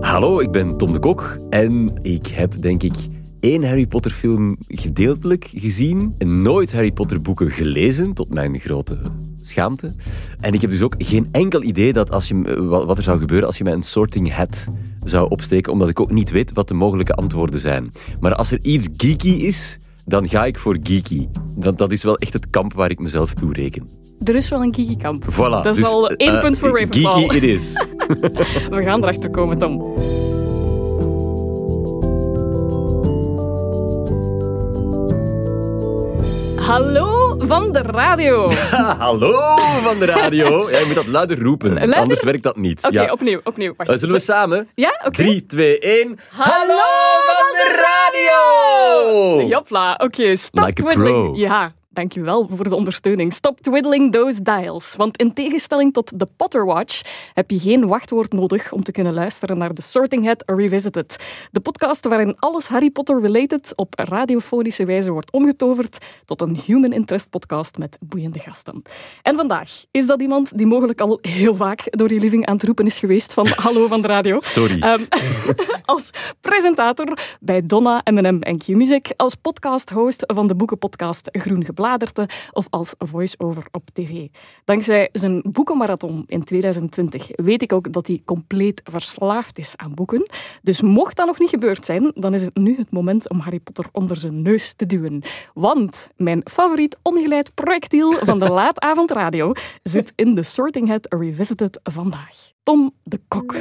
Hallo, ik ben Tom de Kok en ik heb denk ik één Harry Potter film gedeeltelijk gezien en nooit Harry Potter boeken gelezen, tot mijn grote schaamte. En ik heb dus ook geen enkel idee dat als je, wat er zou gebeuren als je mij een sorting hat zou opsteken, omdat ik ook niet weet wat de mogelijke antwoorden zijn. Maar als er iets geeky is, dan ga ik voor geeky. Dat, dat is wel echt het kamp waar ik mezelf toe reken. Er is wel een geeky kamp. Voilà, dat is dus, al één eh, punt voor Ravenclaw. Geeky it is. We gaan erachter komen, Tom. Hallo van de radio. Hallo van de radio. Ja, je moet dat luider roepen, Luider? anders werkt dat niet. Oké, ja. opnieuw, opnieuw. Wacht. Eh, zullen we samen? Ja, oké. 3, 2, 1. Hallo van de radio! Jopla, oké, stop Like twiddling. pro. Ja, dankjewel voor de ondersteuning. Stop twiddling those dials. Want in tegenstelling tot de Potterwatch heb je geen wachtwoord nodig om te kunnen luisteren naar The Sorting Hat Revisited. De podcast waarin alles Harry Potter-related op radiofonische wijze wordt omgetoverd tot een human interest podcast met boeiende gasten. En vandaag is dat iemand die mogelijk al heel vaak door je living aan het roepen is geweest van hallo van de radio. Sorry. Ehm, als presentator bij Donna, M&M en Q-Music, als podcast-host van de boekenpodcast Groen Of als voice-over op tv. Dankzij zijn boekenmarathon in 2020 weet ik ook dat hij compleet verslaafd is aan boeken. Dus mocht dat nog niet gebeurd zijn, dan is het nu het moment om Harry Potter onder zijn neus te duwen. Want mijn favoriet ongeleid projectiel van de laatavondradio zit in de Sorting Hat Revisited vandaag. Tom de Kok.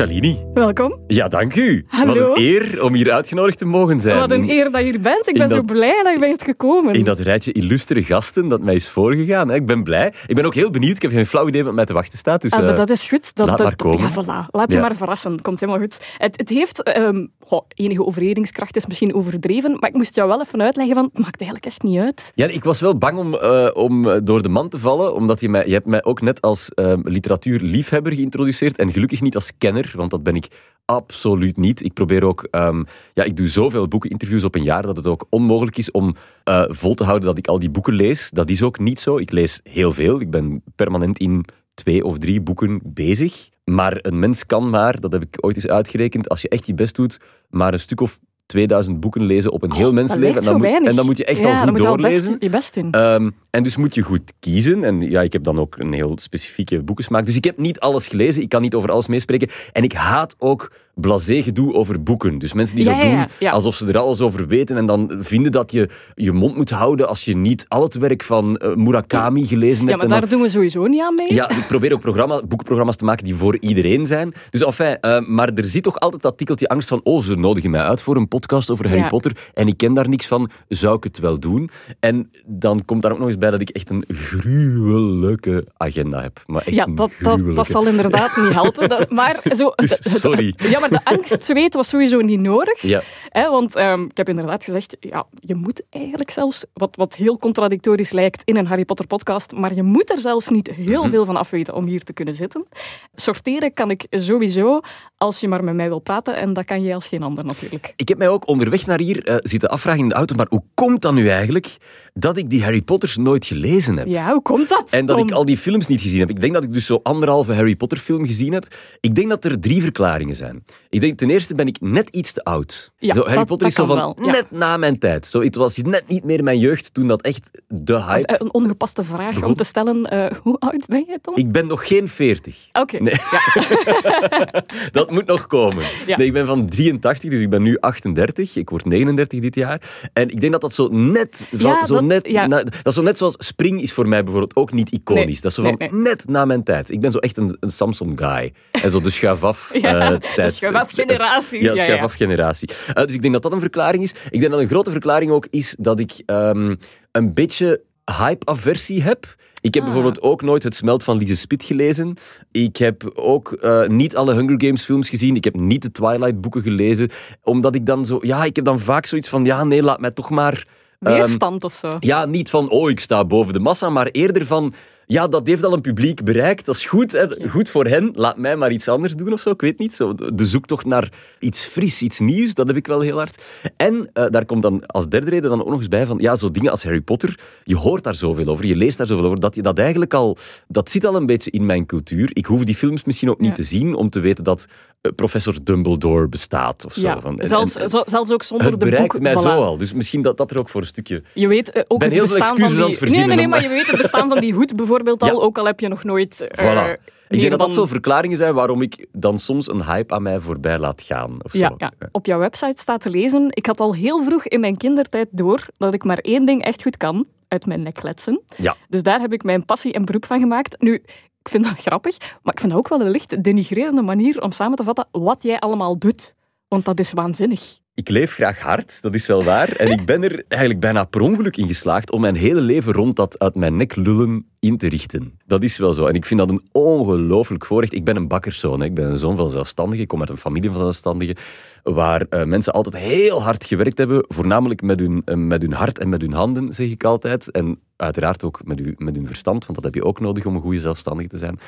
Tom, Shalini. welkom. Ja, dank u. Hallo. Wat een eer om hier uitgenodigd te mogen zijn. Wat een eer dat je hier bent. Ik ben zo blij dat je bent gekomen. In dat rijtje illustere gasten dat mij is voorgegaan. Ik ben blij. Ik ben ook heel benieuwd. Ik heb geen flauw idee wat mij te wachten staat. Dus, Ah, maar eh, dat is goed. Dat, laat dat, maar komen. Ja, voilà. Laat je Ja. maar verrassen. Komt helemaal goed. Het, het heeft ehm, goh, enige overredingskracht, is misschien overdreven, maar ik moest jou wel even uitleggen van, het maakt eigenlijk echt niet uit. Ja, ik was wel bang om, eh, om door de man te vallen, omdat je mij, je hebt mij ook net als eh, literatuurliefhebber geïntroduceerd en gelukkig niet als kenner, want dat ben ik absoluut niet. Ik probeer ook, ehm, ja, ik doe zoveel boekeninterviews op een jaar dat het ook onmogelijk is om eh, vol te houden dat ik al die boeken lees. Dat is ook niet zo. Ik lees heel veel. Ik ben permanent in twee of drie boeken bezig. Maar een mens kan maar, dat heb ik ooit eens uitgerekend, als je echt je best doet, maar een stuk of 2000 boeken lezen op een heel mensenleven. lijkt En dan, zo moet, en dan moet je echt ja, al goed moet je al doorlezen. best, je best doen. Ehm, en dus moet je goed kiezen. En ja, ik heb dan ook een heel specifieke boekensmaak. Dus ik heb niet alles gelezen. Ik kan niet over alles meespreken. En ik haat ook blasé gedoe over boeken. Dus mensen die Ja, zo ja, doen ja, ja. alsof ze er alles over weten. En dan vinden dat je je mond moet houden als je niet al het werk van eh, Murakami gelezen ja, hebt. maar En dan- daar doen we sowieso niet aan mee. ja, ik probeer ook programma, boekenprogramma's te maken die voor iedereen zijn. Dus enfin, eh, maar er zit toch altijd dat tikkeltje angst van oh, ze nodigen mij uit voor een podcast over Harry Ja. Potter en ik ken daar niks van, zou ik het wel doen? En dan komt daar ook nog eens bij dat ik echt een gruwelijke agenda heb. Maar echt Ja, dat, dat, zal inderdaad niet helpen. Dat- maar zo, Dus sorry. Ja, maar de angstzweet was sowieso niet nodig. Ja. Hè, want ehm, ik heb inderdaad gezegd, ja, je moet eigenlijk zelfs, wat, wat heel contradictorisch lijkt in een Harry Potter podcast, maar je moet er zelfs niet heel Mhm. veel van afweten om hier te kunnen zitten. Sorteren kan ik sowieso, als je maar met mij wil praten, en dat kan jij als geen ander natuurlijk. Ik heb mij ook onderweg naar hier eh, zitten afvragen in de auto, maar hoe komt dat nu eigenlijk dat ik die Harry Potters nooit gelezen heb? Ja, hoe komt dat? En dat Tom? ik al die films niet gezien heb. Ik denk dat ik dus zo anderhalve Harry Potter film gezien heb. Ik denk dat er drie verklaringen zijn. Ik denk ten eerste ben ik net iets te oud. Ja, zo, Harry dat- Potter dat is zo van ja. net na mijn tijd. Zo, het was net niet meer mijn jeugd toen dat echt de hype... Eh, Een ongepaste vraag om te stellen. eh, hoe oud ben jij, Tom? Ik ben nog geen 40. Oké. Nee. dat moet nog komen. Ja. Nee, ik ben van 83, dus ik ben nu 38. Ik word 39 dit jaar. En ik denk dat dat zo net... Van, Ja, zo net ja. na- dat is zo net zoals Spring is voor mij bijvoorbeeld ook niet iconisch. Nee, Dat is zo van nee. net na mijn tijd. Ik ben zo echt een, een Samsung-guy. En zo de schuif-af Ja, de tijd. schuif-af-generatie. Ja, Ja, ja. schuif-af-generatie. Eh, dus ik denk dat dat een verklaring is. Ik denk dat een grote verklaring ook is dat ik ehm, een beetje hype-aversie heb. Ik heb Ah. bijvoorbeeld ook nooit Het Smelt van Lise Spit gelezen. Ik heb ook eh, niet alle Hunger Games films gezien. Ik heb niet de Twilight boeken gelezen. Omdat ik dan zo... Ja, ik heb dan vaak zoiets van... Ja, nee, laat mij toch maar... ehm, Weerstand of zo. ja, niet van, oh, ik sta boven de massa, maar eerder van, ja, dat heeft al een publiek bereikt. Dat is goed, hè. goed voor hen. Laat mij maar iets anders doen of zo. Ik weet niet. Zo, de zoektocht naar iets fris, iets nieuws, dat heb ik wel heel hard. En uh, daar komt dan als derde reden dan ook nog eens bij van, ja, zo dingen als Harry Potter, je hoort daar zoveel over, je leest daar zoveel over, dat je dat eigenlijk al, dat zit al een beetje in mijn cultuur. Ik hoef die films misschien ook niet te zien om te weten dat uh, professor Dumbledore bestaat of zo. Ja, van, en, zelfs, en, zelfs ook zonder het de bereikt boek, mij voilà. zo al. Dus misschien dat dat er ook voor een stukje... Je weet uh, ook ben het heel veel bestaan van excuses die... aan het verzinnen. Nee, nee, nee, maar je weet het bestaan van die hoed bijvoorbeeld al, Ja. ook al heb je nog nooit... Voilà. Ik denk dat dat zo verklaringen zijn waarom ik dan soms een hype aan mij voorbij laat gaan. Of Ja, zo. ja, op jouw website staat te lezen. Ik had al heel vroeg in mijn kindertijd door dat ik maar één ding echt goed kan: uit mijn nek kletsen. Ja. Dus daar heb ik mijn passie en beroep van gemaakt. Nu, ik vind dat grappig, maar ik vind dat ook wel een licht denigrerende manier om samen te vatten wat jij allemaal doet. Want dat is waanzinnig. Ik leef graag hard, dat is wel waar. En ik ben er eigenlijk bijna per ongeluk in geslaagd om mijn hele leven rond dat uit mijn nek lullen in te richten. Dat is wel zo. En ik vind dat een ongelooflijk voorrecht. Ik ben een bakkerszoon. Ik ben een zoon van zelfstandigen. Ik kom uit een familie van zelfstandigen. Waar eh, mensen altijd heel hard gewerkt hebben. Voornamelijk met hun, eh, met hun hart en met hun handen, zeg ik altijd. En uiteraard ook met, u, met hun verstand. Want dat heb je ook nodig om een goede zelfstandige te zijn.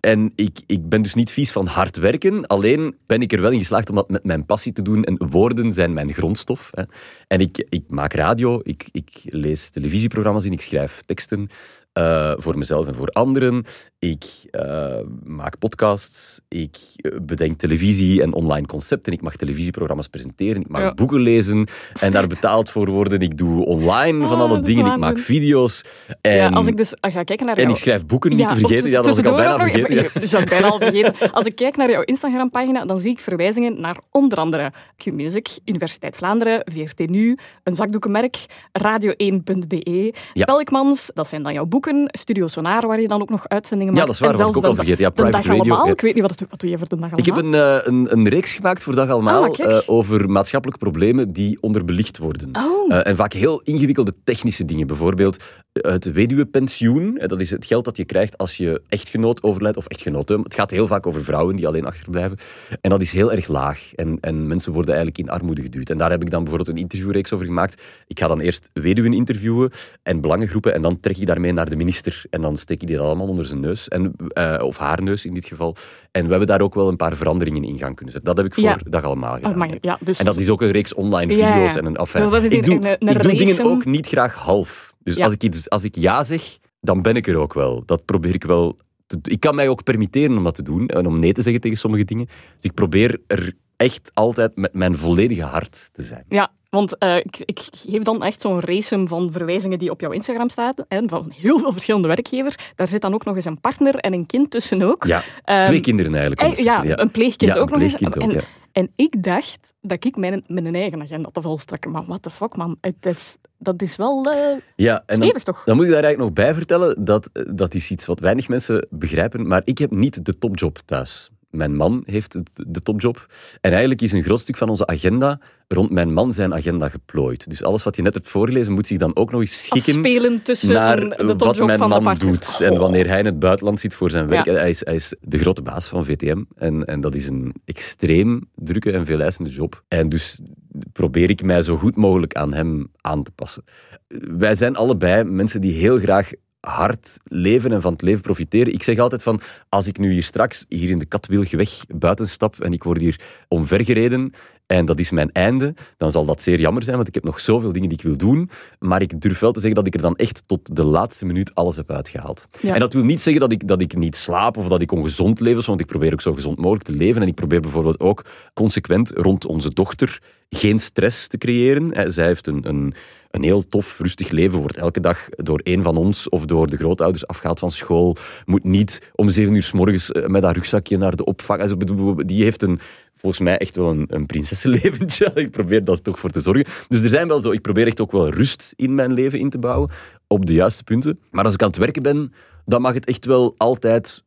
En ik, ik ben dus niet vies van hard werken. Alleen ben ik er wel in geslaagd om dat met mijn passie te doen. En woorden zijn mijn grondstof. Hè. En ik, ik maak radio, ik, ik lees televisieprogramma's in, ik schrijf teksten. eh, voor mezelf en voor anderen. Ik eh, maak podcasts. Ik eh, bedenk televisie en online concepten. Ik mag televisieprogramma's presenteren. Ik mag Ja. boeken lezen en daar betaald voor worden. Ik doe online van Ah, alle dingen. Ik maak video's. En, ja, als ik dus ga kijken naar en ik schrijf boeken, niet te vergeten. Ja, dat was ik al bijna nog- vergeten. ja. Dus dat bijna al vergeten. Als ik kijk naar jouw Instagram-pagina, dan zie ik verwijzingen naar onder andere Q-Music, Universiteit Vlaanderen, VRT Nu, een zakdoekenmerk, radio1.be, Ja. Pelkmans, dat zijn dan jouw boeken, Studio Sonar, waar je dan ook nog uitzendingen Ja, dat is waar, dat was ik ook al vergeten. Ja, Private dag Radio, allemaal. ja. Ik weet niet, wat, wat doe je voor de dag allemaal? Ik heb een, eh, een, een reeks gemaakt voor Dag Allemaal Ah, kijk. eh, over maatschappelijke problemen die onderbelicht worden. Oh. Eh, en vaak heel ingewikkelde technische dingen. Bijvoorbeeld het weduwepensioen. Dat is het geld dat je krijgt als je echtgenoot overlijdt of echtgenote. Het gaat heel vaak over vrouwen die alleen achterblijven. En dat is heel erg laag. En, en mensen worden eigenlijk in armoede geduwd. En daar heb ik dan bijvoorbeeld een interviewreeks over gemaakt. Ik ga dan eerst weduwen interviewen en belangengroepen. En dan trek ik daarmee naar de minister. En dan steek ik die allemaal onder zijn neus. En, eh, of haar neus in dit geval. En we hebben daar ook wel een paar veranderingen in gaan kunnen zetten. Dat heb ik voor. Dag Allemaal gedaan. Oh, maar ja, dus, En dat is ook een reeks online video's. En een, Dus dat is ik doe, een- een ik doe dingen ook niet graag half. Dus als, ik iets, als ik ja zeg, dan ben ik er ook wel. Dat probeer ik wel. Te, ik kan mij ook permitteren om dat te doen en om nee te zeggen tegen sommige dingen. Dus ik probeer er echt altijd met mijn volledige hart te zijn. Ja, want eh, ik, ik geef dan echt zo'n racem van verwijzingen die op jouw Instagram staan. En van heel veel verschillende werkgevers. Daar zit dan ook nog eens een partner en een kind tussen ook. Ja, Ehm, twee kinderen eigenlijk. Eh, ja, een pleegkind Ja, ook een nog eens. ook, en, ik dacht dat ik mijn, mijn eigen agenda te volstrekken. Maar what the fuck, man. Het is, dat is wel eh, Ja, en dan, stevig, toch? dan moet ik daar eigenlijk nog bij vertellen, dat, dat is iets wat weinig mensen begrijpen, maar ik heb niet de topjob thuis. Mijn man heeft de topjob. En eigenlijk is een groot stuk van onze agenda rond mijn man zijn agenda geplooid. Dus alles wat je net hebt voorgelezen moet zich dan ook nog eens schikken Afspelen tussen naar de wat topjob mijn van de man partner. doet. En wanneer hij in het buitenland zit voor zijn werk. Ja. Hij, is, hij is de grote baas van VTM. En, en dat is een extreem drukke en veeleisende job. En dus probeer ik mij zo goed mogelijk aan hem aan te passen. Wij zijn allebei mensen die heel graag hard leven en van het leven profiteren. Ik zeg altijd van, als ik nu hier straks hier in de Katwilgeweg buiten stap en ik word hier omvergereden en dat is mijn einde, dan zal dat zeer jammer zijn, want ik heb nog zoveel dingen die ik wil doen. Maar ik durf wel te zeggen dat ik er dan echt tot de laatste minuut alles heb uitgehaald. Ja. En dat wil niet zeggen dat ik, dat ik niet slaap of dat ik ongezond leef, want ik probeer ook zo gezond mogelijk te leven. En ik probeer bijvoorbeeld ook consequent rond onze dochter geen stress te creëren. Zij heeft een, een, een heel tof, rustig leven, wordt elke dag door een van ons of door de grootouders afgehaald van school, moet niet om zeven uur s morgens eh, met haar rugzakje naar de opvang. Die heeft een, volgens mij echt wel een, een prinsessenleventje. Ik probeer daar toch voor te zorgen. Dus er zijn wel zo, ik probeer echt ook wel rust in mijn leven in te bouwen, op de juiste punten. Maar als ik aan het werken ben, dan mag het echt wel altijd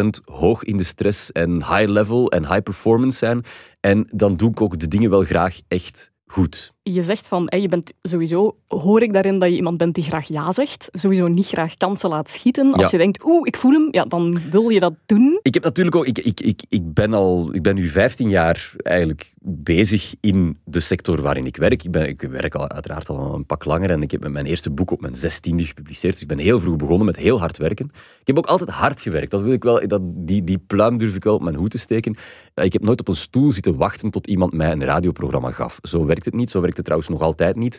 100% hoog in de stress en high level en high performance zijn. En dan doe ik ook de dingen wel graag echt goed. Je zegt van, je bent sowieso, hoor ik daarin dat je iemand bent die graag ja zegt, sowieso niet graag kansen laat schieten. Als je denkt, oeh, ik voel hem, ja, dan wil je dat doen. Ik heb natuurlijk ook, ik, ik, ik, ik ben al, ik ben nu 15 jaar eigenlijk bezig in de sector waarin ik werk. Ik, ben, ik werk al, uiteraard al een pak langer en ik heb mijn eerste boek op mijn zestiende gepubliceerd. Dus ik ben heel vroeg begonnen met heel hard werken. Ik heb ook altijd hard gewerkt. Dat wil ik wel, dat, die, die pluim durf ik wel op mijn hoed te steken. Ik heb nooit op een stoel zitten wachten tot iemand mij een radioprogramma gaf. Zo werkt het niet. Zo werkt het trouwens nog altijd niet.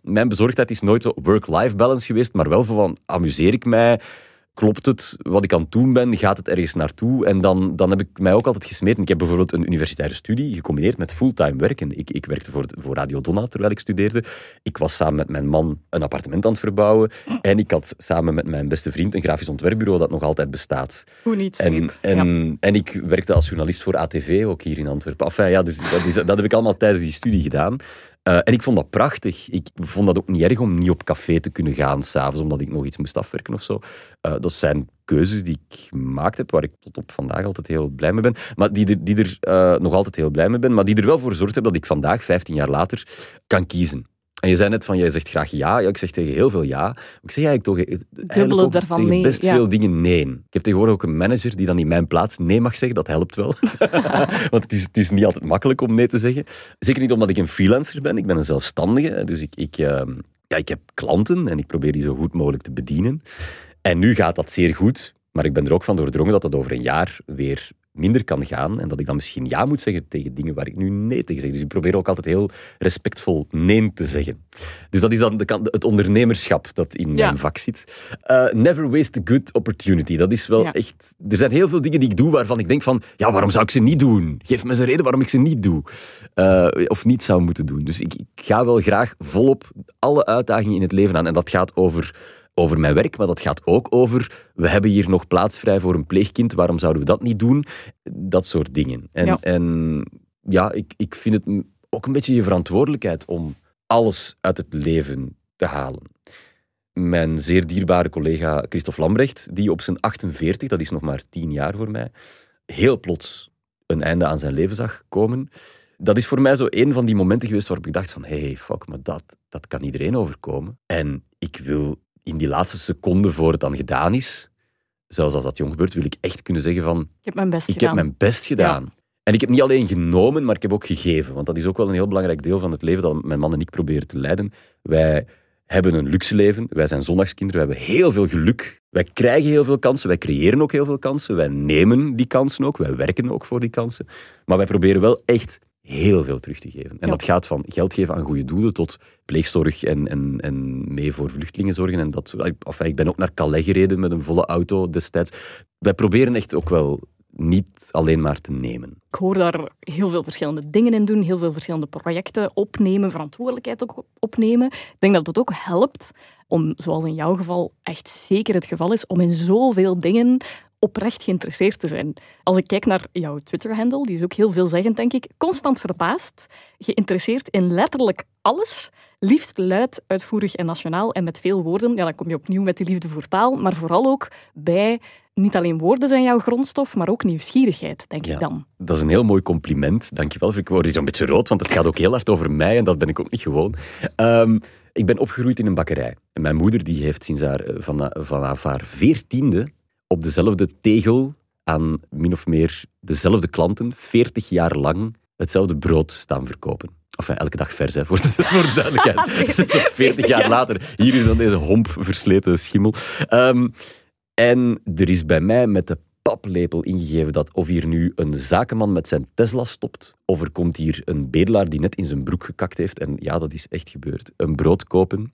Mijn bezorgdheid is nooit work-life balance geweest, maar wel van amuseer ik mij klopt het wat ik aan het doen ben? Gaat het ergens naartoe? En dan, dan heb ik mij ook altijd gesmeten. Ik heb bijvoorbeeld een universitaire studie gecombineerd met fulltime werken. Ik, ik werkte voor, voor Radio Donna terwijl ik studeerde. Ik was samen met mijn man een appartement aan het verbouwen. En ik had samen met mijn beste vriend een grafisch ontwerpbureau dat nog altijd bestaat. Hoe niet? En, en, en ik werkte als journalist voor ATV, ook hier in Antwerpen. Enfin, ja, dus dat, is, dat heb ik allemaal tijdens die studie gedaan. Uh, en ik vond dat prachtig. Ik vond dat ook niet erg om niet op café te kunnen gaan s'avonds, omdat ik nog iets moest afwerken of zo. Uh, dat zijn keuzes die ik gemaakt heb, waar ik tot op vandaag altijd heel blij mee ben. Maar die er, die er uh, nog altijd heel blij mee ben, maar die er wel voor gezorgd hebben dat ik vandaag, 15 jaar later, kan kiezen. En je zei net van, jij zegt graag ja. ja ik zeg tegen heel veel ja. Ik zeg eigenlijk toch Dubbele daarvan tegen nee. best ja. veel dingen nee. Ik heb tegenwoordig ook een manager die dan in mijn plaats nee mag zeggen. Dat helpt wel. Want het is, het is niet altijd makkelijk om nee te zeggen. Zeker niet omdat ik een freelancer ben. Ik ben een zelfstandige. Dus ik, ik, uh, ja, ik heb klanten en ik probeer die zo goed mogelijk te bedienen. En nu gaat dat zeer goed. Maar ik ben er ook van doordrongen dat dat over een jaar weer minder kan gaan en dat ik dan misschien ja moet zeggen tegen dingen waar ik nu nee tegen zeg. Dus ik probeer ook altijd heel respectvol nee te zeggen. Dus dat is dan de, het ondernemerschap dat in Ja. mijn vak zit. Uh, never waste a good opportunity. Dat is wel Ja. echt... Er zijn heel veel dingen die ik doe waarvan ik denk van, ja, waarom zou ik ze niet doen? Geef me eens een reden waarom ik ze niet doe. Uh, of niet zou moeten doen. Dus ik, ik ga wel graag volop alle uitdagingen in het leven aan. En dat gaat over over mijn werk, maar dat gaat ook over we hebben hier nog plaats vrij voor een pleegkind, waarom zouden we dat niet doen? Dat soort dingen. En Ja. en, ja ik, ik vind het ook een beetje je verantwoordelijkheid om alles uit het leven te halen. Mijn zeer dierbare collega Christophe Lambrecht, die op zijn 48, dat is nog maar 10 jaar voor mij, heel plots een einde aan zijn leven zag komen. Dat is voor mij zo een van die momenten geweest waarop ik dacht van hey, fuck, maar dat, dat kan iedereen overkomen. En ik wil in die laatste seconde voor het dan gedaan is, zelfs als dat jong gebeurt, wil ik echt kunnen zeggen van Ik heb mijn best ik gedaan. heb mijn best gedaan. En ik heb niet alleen genomen, maar ik heb ook gegeven. Want dat is ook wel een heel belangrijk deel van het leven dat mijn man en ik proberen te leiden. Wij hebben een luxe leven. Wij zijn zondagskinderen. We hebben heel veel geluk. Wij krijgen heel veel kansen. Wij creëren ook heel veel kansen. Wij nemen die kansen ook. Wij werken ook voor die kansen. Maar wij proberen wel echt heel veel terug te geven. En Ja. dat gaat van geld geven aan goede doelen tot pleegzorg en, en, en mee voor vluchtelingen zorgen. En dat, enfin, ik ben ook naar Calais gereden met een volle auto destijds. Wij proberen echt ook wel niet alleen maar te nemen. Ik hoor daar heel veel verschillende dingen in doen, heel veel verschillende projecten opnemen, verantwoordelijkheid ook opnemen. Ik denk dat het ook helpt om, zoals in jouw geval echt zeker het geval is, om in zoveel dingen oprecht geïnteresseerd te zijn. Als ik kijk naar jouw Twitter-handle, die is ook heel veelzeggend, denk ik, constant verbaasd, geïnteresseerd in letterlijk alles, liefst luid, uitvoerig en nationaal en met veel woorden. Ja, dan kom je opnieuw met die liefde voor taal, maar vooral ook bij niet alleen woorden zijn jouw grondstof, maar ook nieuwsgierigheid, denk Ja. ik dan. Dat is een heel mooi compliment. Dankjewel. Ik word hier zo'n beetje rood, want het gaat ook heel hard over mij en dat ben ik ook niet gewoon. Ehm, ik ben opgegroeid in een bakkerij. En mijn moeder die heeft sinds haar, eh, van, vanaf haar veertiende op dezelfde tegel aan min of meer dezelfde klanten 40 jaar lang hetzelfde brood staan verkopen. Enfin, elke dag vers, hè, voor, de, voor de duidelijkheid. 40 jaar later, hier is dan deze homp versleten schimmel. Ehm, en er is bij mij met de paplepel ingegeven dat of hier nu een zakenman met zijn Tesla stopt, of er komt hier een bedelaar die net in zijn broek gekakt heeft, en ja, dat is echt gebeurd, een brood kopen.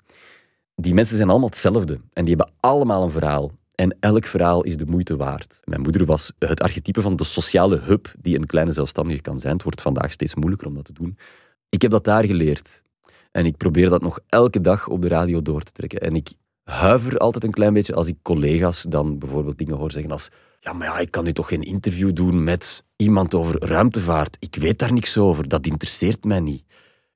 Die mensen zijn allemaal hetzelfde en die hebben allemaal een verhaal. En elk verhaal is de moeite waard. Mijn moeder was het archetype van de sociale hub die een kleine zelfstandige kan zijn. Het wordt vandaag steeds moeilijker om dat te doen. Ik heb dat daar geleerd. En ik probeer dat nog elke dag op de radio door te trekken. En ik huiver altijd een klein beetje als ik collega's dan bijvoorbeeld dingen hoor zeggen als ja, maar ja, ik kan nu toch geen interview doen met iemand over ruimtevaart. Ik weet daar niks over. Dat interesseert mij niet.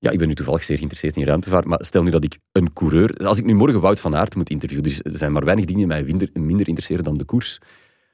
Ja, ik ben nu toevallig zeer geïnteresseerd in ruimtevaart, maar stel nu dat ik een coureur... Als ik nu morgen Wout van Aert moet interviewen, dus er zijn maar weinig dingen die mij minder, interesseren dan de koers.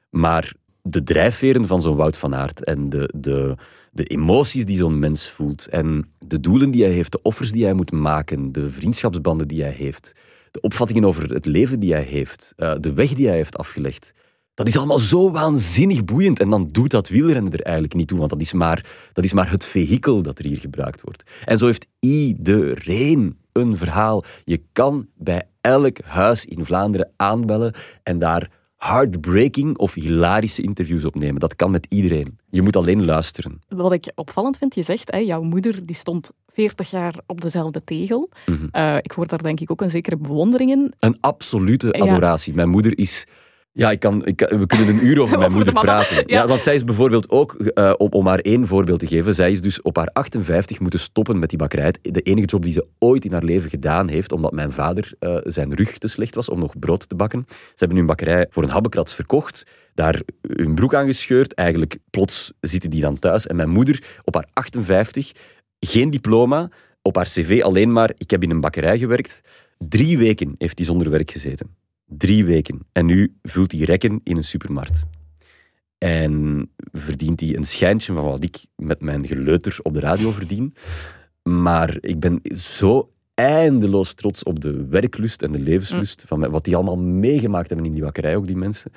Maar de drijfveren van zo'n Wout van Aert en de, de, de emoties die zo'n mens voelt en de doelen die hij heeft, de offers die hij moet maken, de vriendschapsbanden die hij heeft, de opvattingen over het leven die hij heeft, eh, de weg die hij heeft afgelegd. Dat is allemaal zo waanzinnig boeiend. En dan doet dat wielrennen er eigenlijk niet toe, want dat is maar, dat is maar het vehikel dat er hier gebruikt wordt. En zo heeft iedereen een verhaal. Je kan bij elk huis in Vlaanderen aanbellen en daar heartbreaking of hilarische interviews opnemen. Dat kan met iedereen. Je moet alleen luisteren. Wat ik opvallend vind, je zegt, hè, jouw moeder die stond 40 jaar op dezelfde tegel. Mhm. Uh, ik hoor daar denk ik ook een zekere bewondering in. Een absolute adoratie. Mijn moeder is ja, ik kan, ik, we kunnen een uur over mijn moeder praten. Ja. ja. want zij is bijvoorbeeld ook, uh, om, om maar één voorbeeld te geven, zij is dus op haar 58 moeten stoppen met die bakkerij. De enige job die ze ooit in haar leven gedaan heeft, omdat mijn vader uh, zijn rug te slecht was om nog brood te bakken. Ze hebben hun bakkerij voor een habbekrats verkocht, daar hun broek aan gescheurd. Eigenlijk plots zitten die dan thuis. En mijn moeder op haar 58, geen diploma, op haar cv alleen maar, ik heb in een bakkerij gewerkt. Drie weken heeft hij zonder werk gezeten. Drie weken. En nu vult hij rekken in een supermarkt. En verdient hij een schijntje van wat ik met mijn geleuter op de radio verdien. Maar ik ben zo eindeloos trots op de werklust en de levenslust van wat die allemaal meegemaakt hebben in die bakkerij, ook die mensen.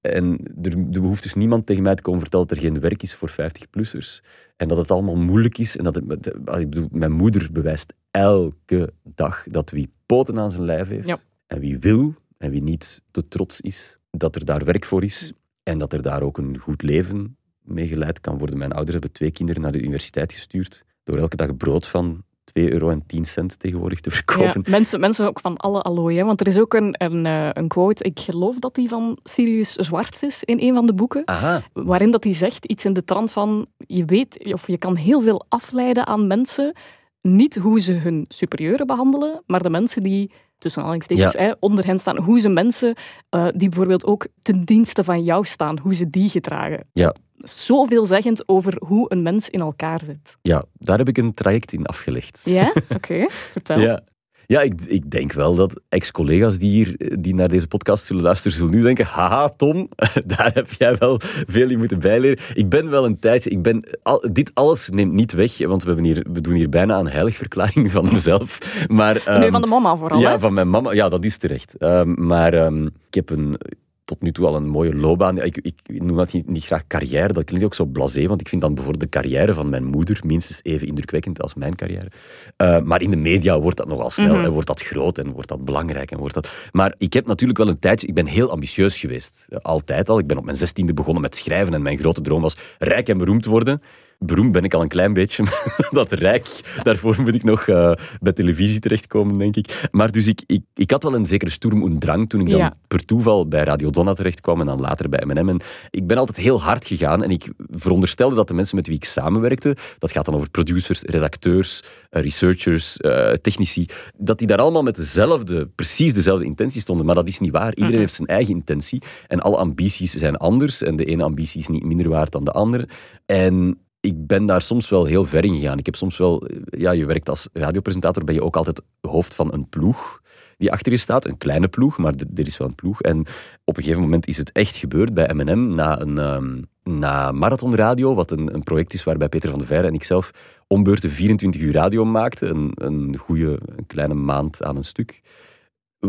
En er, er behoeft dus niemand tegen mij te komen vertellen dat er geen werk is voor 50-plussers. En dat het allemaal moeilijk is. En dat het, ik bedoel, mijn moeder bewijst elke dag dat wie poten aan zijn lijf heeft. Ja. En wie wil en wie niet te trots is, dat er daar werk voor is. En dat er daar ook een goed leven mee geleid kan worden. Mijn ouders hebben twee kinderen naar de universiteit gestuurd. Door elke dag brood van 2 euro en 10 cent tegenwoordig te verkopen. Ja, mensen, mensen ook van alle allooi. Hè? Want er is ook een, een, eh, een quote, ik geloof dat die van Sirius Zwarts is in een van de boeken. Aha. Waarin dat hij zegt iets in de trant van, je weet, of je kan heel veel afleiden aan mensen. Niet hoe ze hun superieuren behandelen, maar de mensen die tussen aanhalingstekens, Ja. hè, onder hen staan. Hoe ze mensen eh, die bijvoorbeeld ook ten dienste van jou staan, hoe ze die gedragen. Ja. Zoveel zeggend over hoe een mens in elkaar zit. Ja, daar heb ik een traject in afgelegd. Ja? Oké, vertel. Ja, ja ik, ik denk wel dat ex-collega's die, hier, die naar deze podcast zullen luisteren, zullen nu denken, haha Tom, daar heb jij wel veel in moeten bijleren. Ik ben wel een tijdje, ik ben, al, dit alles neemt niet weg, want we, hebben hier, we doen hier bijna een heiligverklaring van mezelf. Maar, Nu ehm, van de mama vooral. ja, hè? van mijn mama. Ja, dat is terecht. Ehm, maar ehm, ik heb een, tot nu toe al een mooie loopbaan. Ik, ik noem dat niet, niet graag carrière. Dat klinkt ook zo blasé, want ik vind dan bijvoorbeeld de carrière van mijn moeder minstens even indrukwekkend als mijn carrière. Eh, maar in de media wordt dat nogal snel Mhm. en wordt dat groot en wordt dat belangrijk. En wordt dat... Maar ik heb natuurlijk wel een tijdje... Ik ben heel ambitieus geweest. Eh, Altijd al. Ik ben op mijn zestiende begonnen met schrijven en mijn grote droom was rijk en beroemd worden. Beroemd ben ik al een klein beetje, maar dat rijk, daarvoor moet ik nog eh, bij televisie terechtkomen, denk ik. Maar dus ik, ik, ik had wel een zekere sturm und drang toen ik dan Ja. per toeval bij Radio Donna terechtkwam en dan later bij M&M. En ik ben altijd heel hard gegaan en ik veronderstelde dat de mensen met wie ik samenwerkte, dat gaat dan over producers, redacteurs, eh, researchers, eh, technici, dat die daar allemaal met dezelfde, precies dezelfde intentie stonden. Maar dat is niet waar. Iedereen Mhm. heeft zijn eigen intentie en alle ambities zijn anders en de ene ambitie is niet minder waard dan de andere. En ik ben daar soms wel heel ver in gegaan. Ik heb soms wel, ja, je werkt als radiopresentator, ben je ook altijd hoofd van een ploeg die achter je staat. Een kleine ploeg, maar er is wel een ploeg. En op een gegeven moment is het echt gebeurd bij M&M na een ehm, na Marathon Radio, wat een, een project is waarbij Peter van de Veire en ik zelf ombeurten 24 uur radio maakten. Een, een goede, een kleine maand aan een stuk.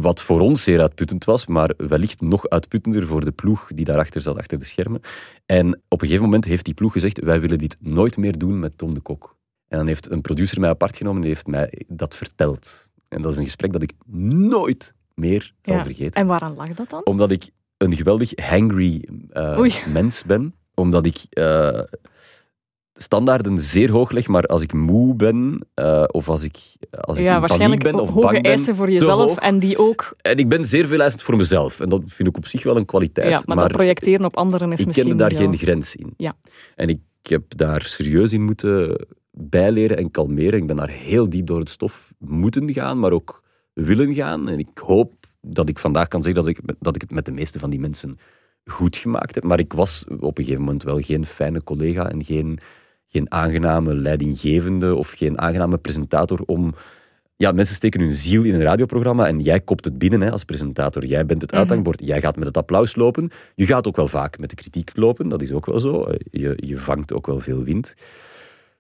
Wat voor ons zeer uitputtend was, maar wellicht nog uitputtender voor de ploeg die daarachter zat, achter de schermen. En op een gegeven moment heeft die ploeg gezegd, wij willen dit nooit meer doen met Tom de Kok. En dan heeft een producer mij apart genomen en die heeft mij dat verteld. En dat is een gesprek dat ik nooit meer zal Ja. vergeten. En waaraan lag dat dan? Omdat ik een geweldig hangry eh, mens ben. Omdat ik eh, standaarden zeer hoog leg, maar als ik moe ben, eh, of als ik, als ik Ja, paniek waarschijnlijk ben of hoge bang ben, eisen voor te jezelf en die ook. En ik ben zeer veel eisend voor mezelf. En dat vind ik op zich wel een kwaliteit. Ja, maar, dat projecteren op anderen is ik misschien kende daar zo. geen grens in. Ja. En ik heb daar serieus in moeten bijleren en kalmeren. Ik ben daar heel diep door het stof moeten gaan, maar ook willen gaan. En ik hoop dat ik vandaag kan zeggen dat ik, dat ik het met de meeste van die mensen goed gemaakt heb. Maar ik was op een gegeven moment wel geen fijne collega en geen, geen aangename leidinggevende of geen aangename presentator om ja, mensen steken hun ziel in een radioprogramma en jij kopt het binnen hè, als presentator. Jij bent het uithangbord, jij gaat met het applaus lopen. Je gaat ook wel vaak met de kritiek lopen, dat is ook wel zo. Je, je vangt ook wel veel wind.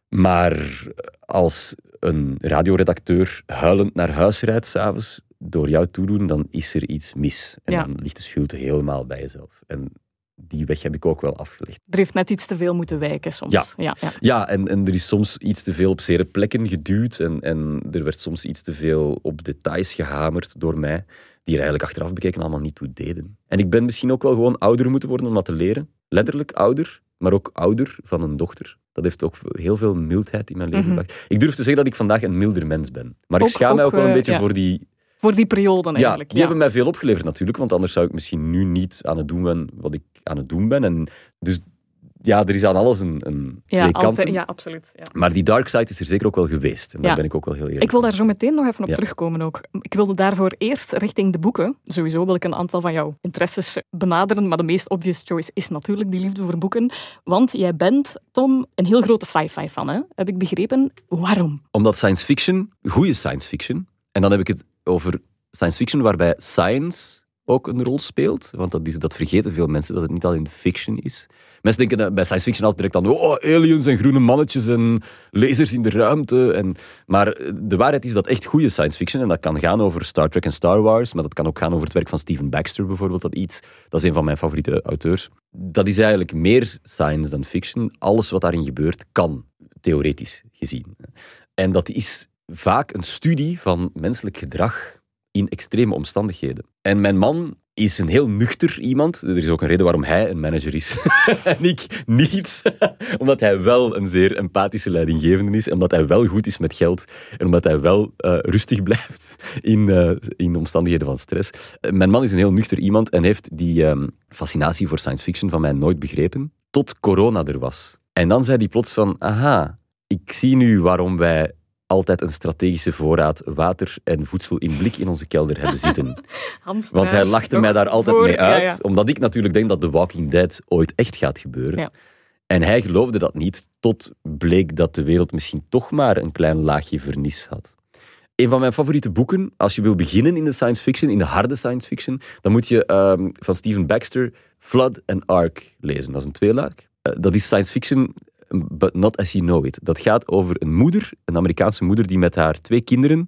Maar als een radioredacteur huilend naar huis rijdt s'avonds, door jou toedoen, dan is er iets mis. En Ja. dan ligt de schuld helemaal bij jezelf. En die weg heb ik ook wel afgelegd. Er heeft net iets te veel moeten wijken soms. Ja. ja, ja. Ja, en, en er is soms iets te veel op zere plekken geduwd. En, en er werd soms iets te veel op details gehamerd door mij, die er eigenlijk achteraf bekeken allemaal niet toe deden. En ik ben misschien ook wel gewoon ouder moeten worden om dat te leren. Letterlijk ouder, maar ook ouder van een dochter. Dat heeft ook heel veel mildheid in mijn leven Mhm. gebracht. Ik durf te zeggen dat ik vandaag een milder mens ben. Maar ik schaam mij ook, wel een eh, beetje ja. voor die Voor die periode ja, eigenlijk. die hebben mij veel opgeleverd natuurlijk, want anders zou ik misschien nu niet aan het doen ben wat ik aan het doen ben. En dus ja, er is aan alles een, een ja, twee kanten. altijd, ja, absoluut. Ja. Maar die dark side is er zeker ook wel geweest. En daar Ja. ben ik ook wel heel eerlijk Ik wil daar zo meteen nog even op Ja. terugkomen ook. Ik wilde daarvoor eerst richting de boeken. Sowieso wil ik een aantal van jouw interesses benaderen, maar de meest obvious choice is natuurlijk die liefde voor boeken. Want jij bent, Tom, een heel grote sci-fi fan, hè? heb ik begrepen. Waarom? Omdat science fiction, goede science fiction, en dan heb ik het over science fiction waarbij science ook een rol speelt. Want dat, is, dat vergeten veel mensen, dat het niet alleen fiction is. Mensen denken bij science fiction altijd direct aan oh, aliens en groene mannetjes en lasers in de ruimte. En, maar de waarheid is dat echt goede science fiction, en dat kan gaan over Star Trek en Star Wars, maar dat kan ook gaan over het werk van Steven Baxter bijvoorbeeld, dat iets. Dat is een van mijn favoriete auteurs. Dat is eigenlijk meer science dan fiction. Alles wat daarin gebeurt kan, theoretisch gezien. En dat is vaak een studie van menselijk gedrag in extreme omstandigheden. En mijn man is een heel nuchter iemand. Er is ook een reden waarom hij een manager is en ik niet. omdat hij wel een zeer empathische leidinggevende is. Omdat hij wel goed is met geld. En omdat hij wel eh, rustig blijft in, eh, in omstandigheden van stress. Eh, mijn man is een heel nuchter iemand en heeft die ehm, fascinatie voor science fiction van mij nooit begrepen. Tot corona er was. En dan zei hij plots van, aha, ik zie nu waarom wij altijd een strategische voorraad water en voedsel in blik in onze kelder hebben zitten. Want hij lachte mij daar altijd mee uit, omdat ik natuurlijk denk dat The Walking Dead ooit echt gaat gebeuren. Ja. En hij geloofde dat niet, tot bleek dat de wereld misschien toch maar een klein laagje vernis had. Een van mijn favoriete boeken, als je wil beginnen in de science fiction, in de harde science fiction, dan moet je ehm, van Stephen Baxter Flood and Ark lezen. Dat is een tweeluik. Eh, dat is science fiction, but not as you know it. Dat gaat over een moeder, een Amerikaanse moeder, die met haar twee kinderen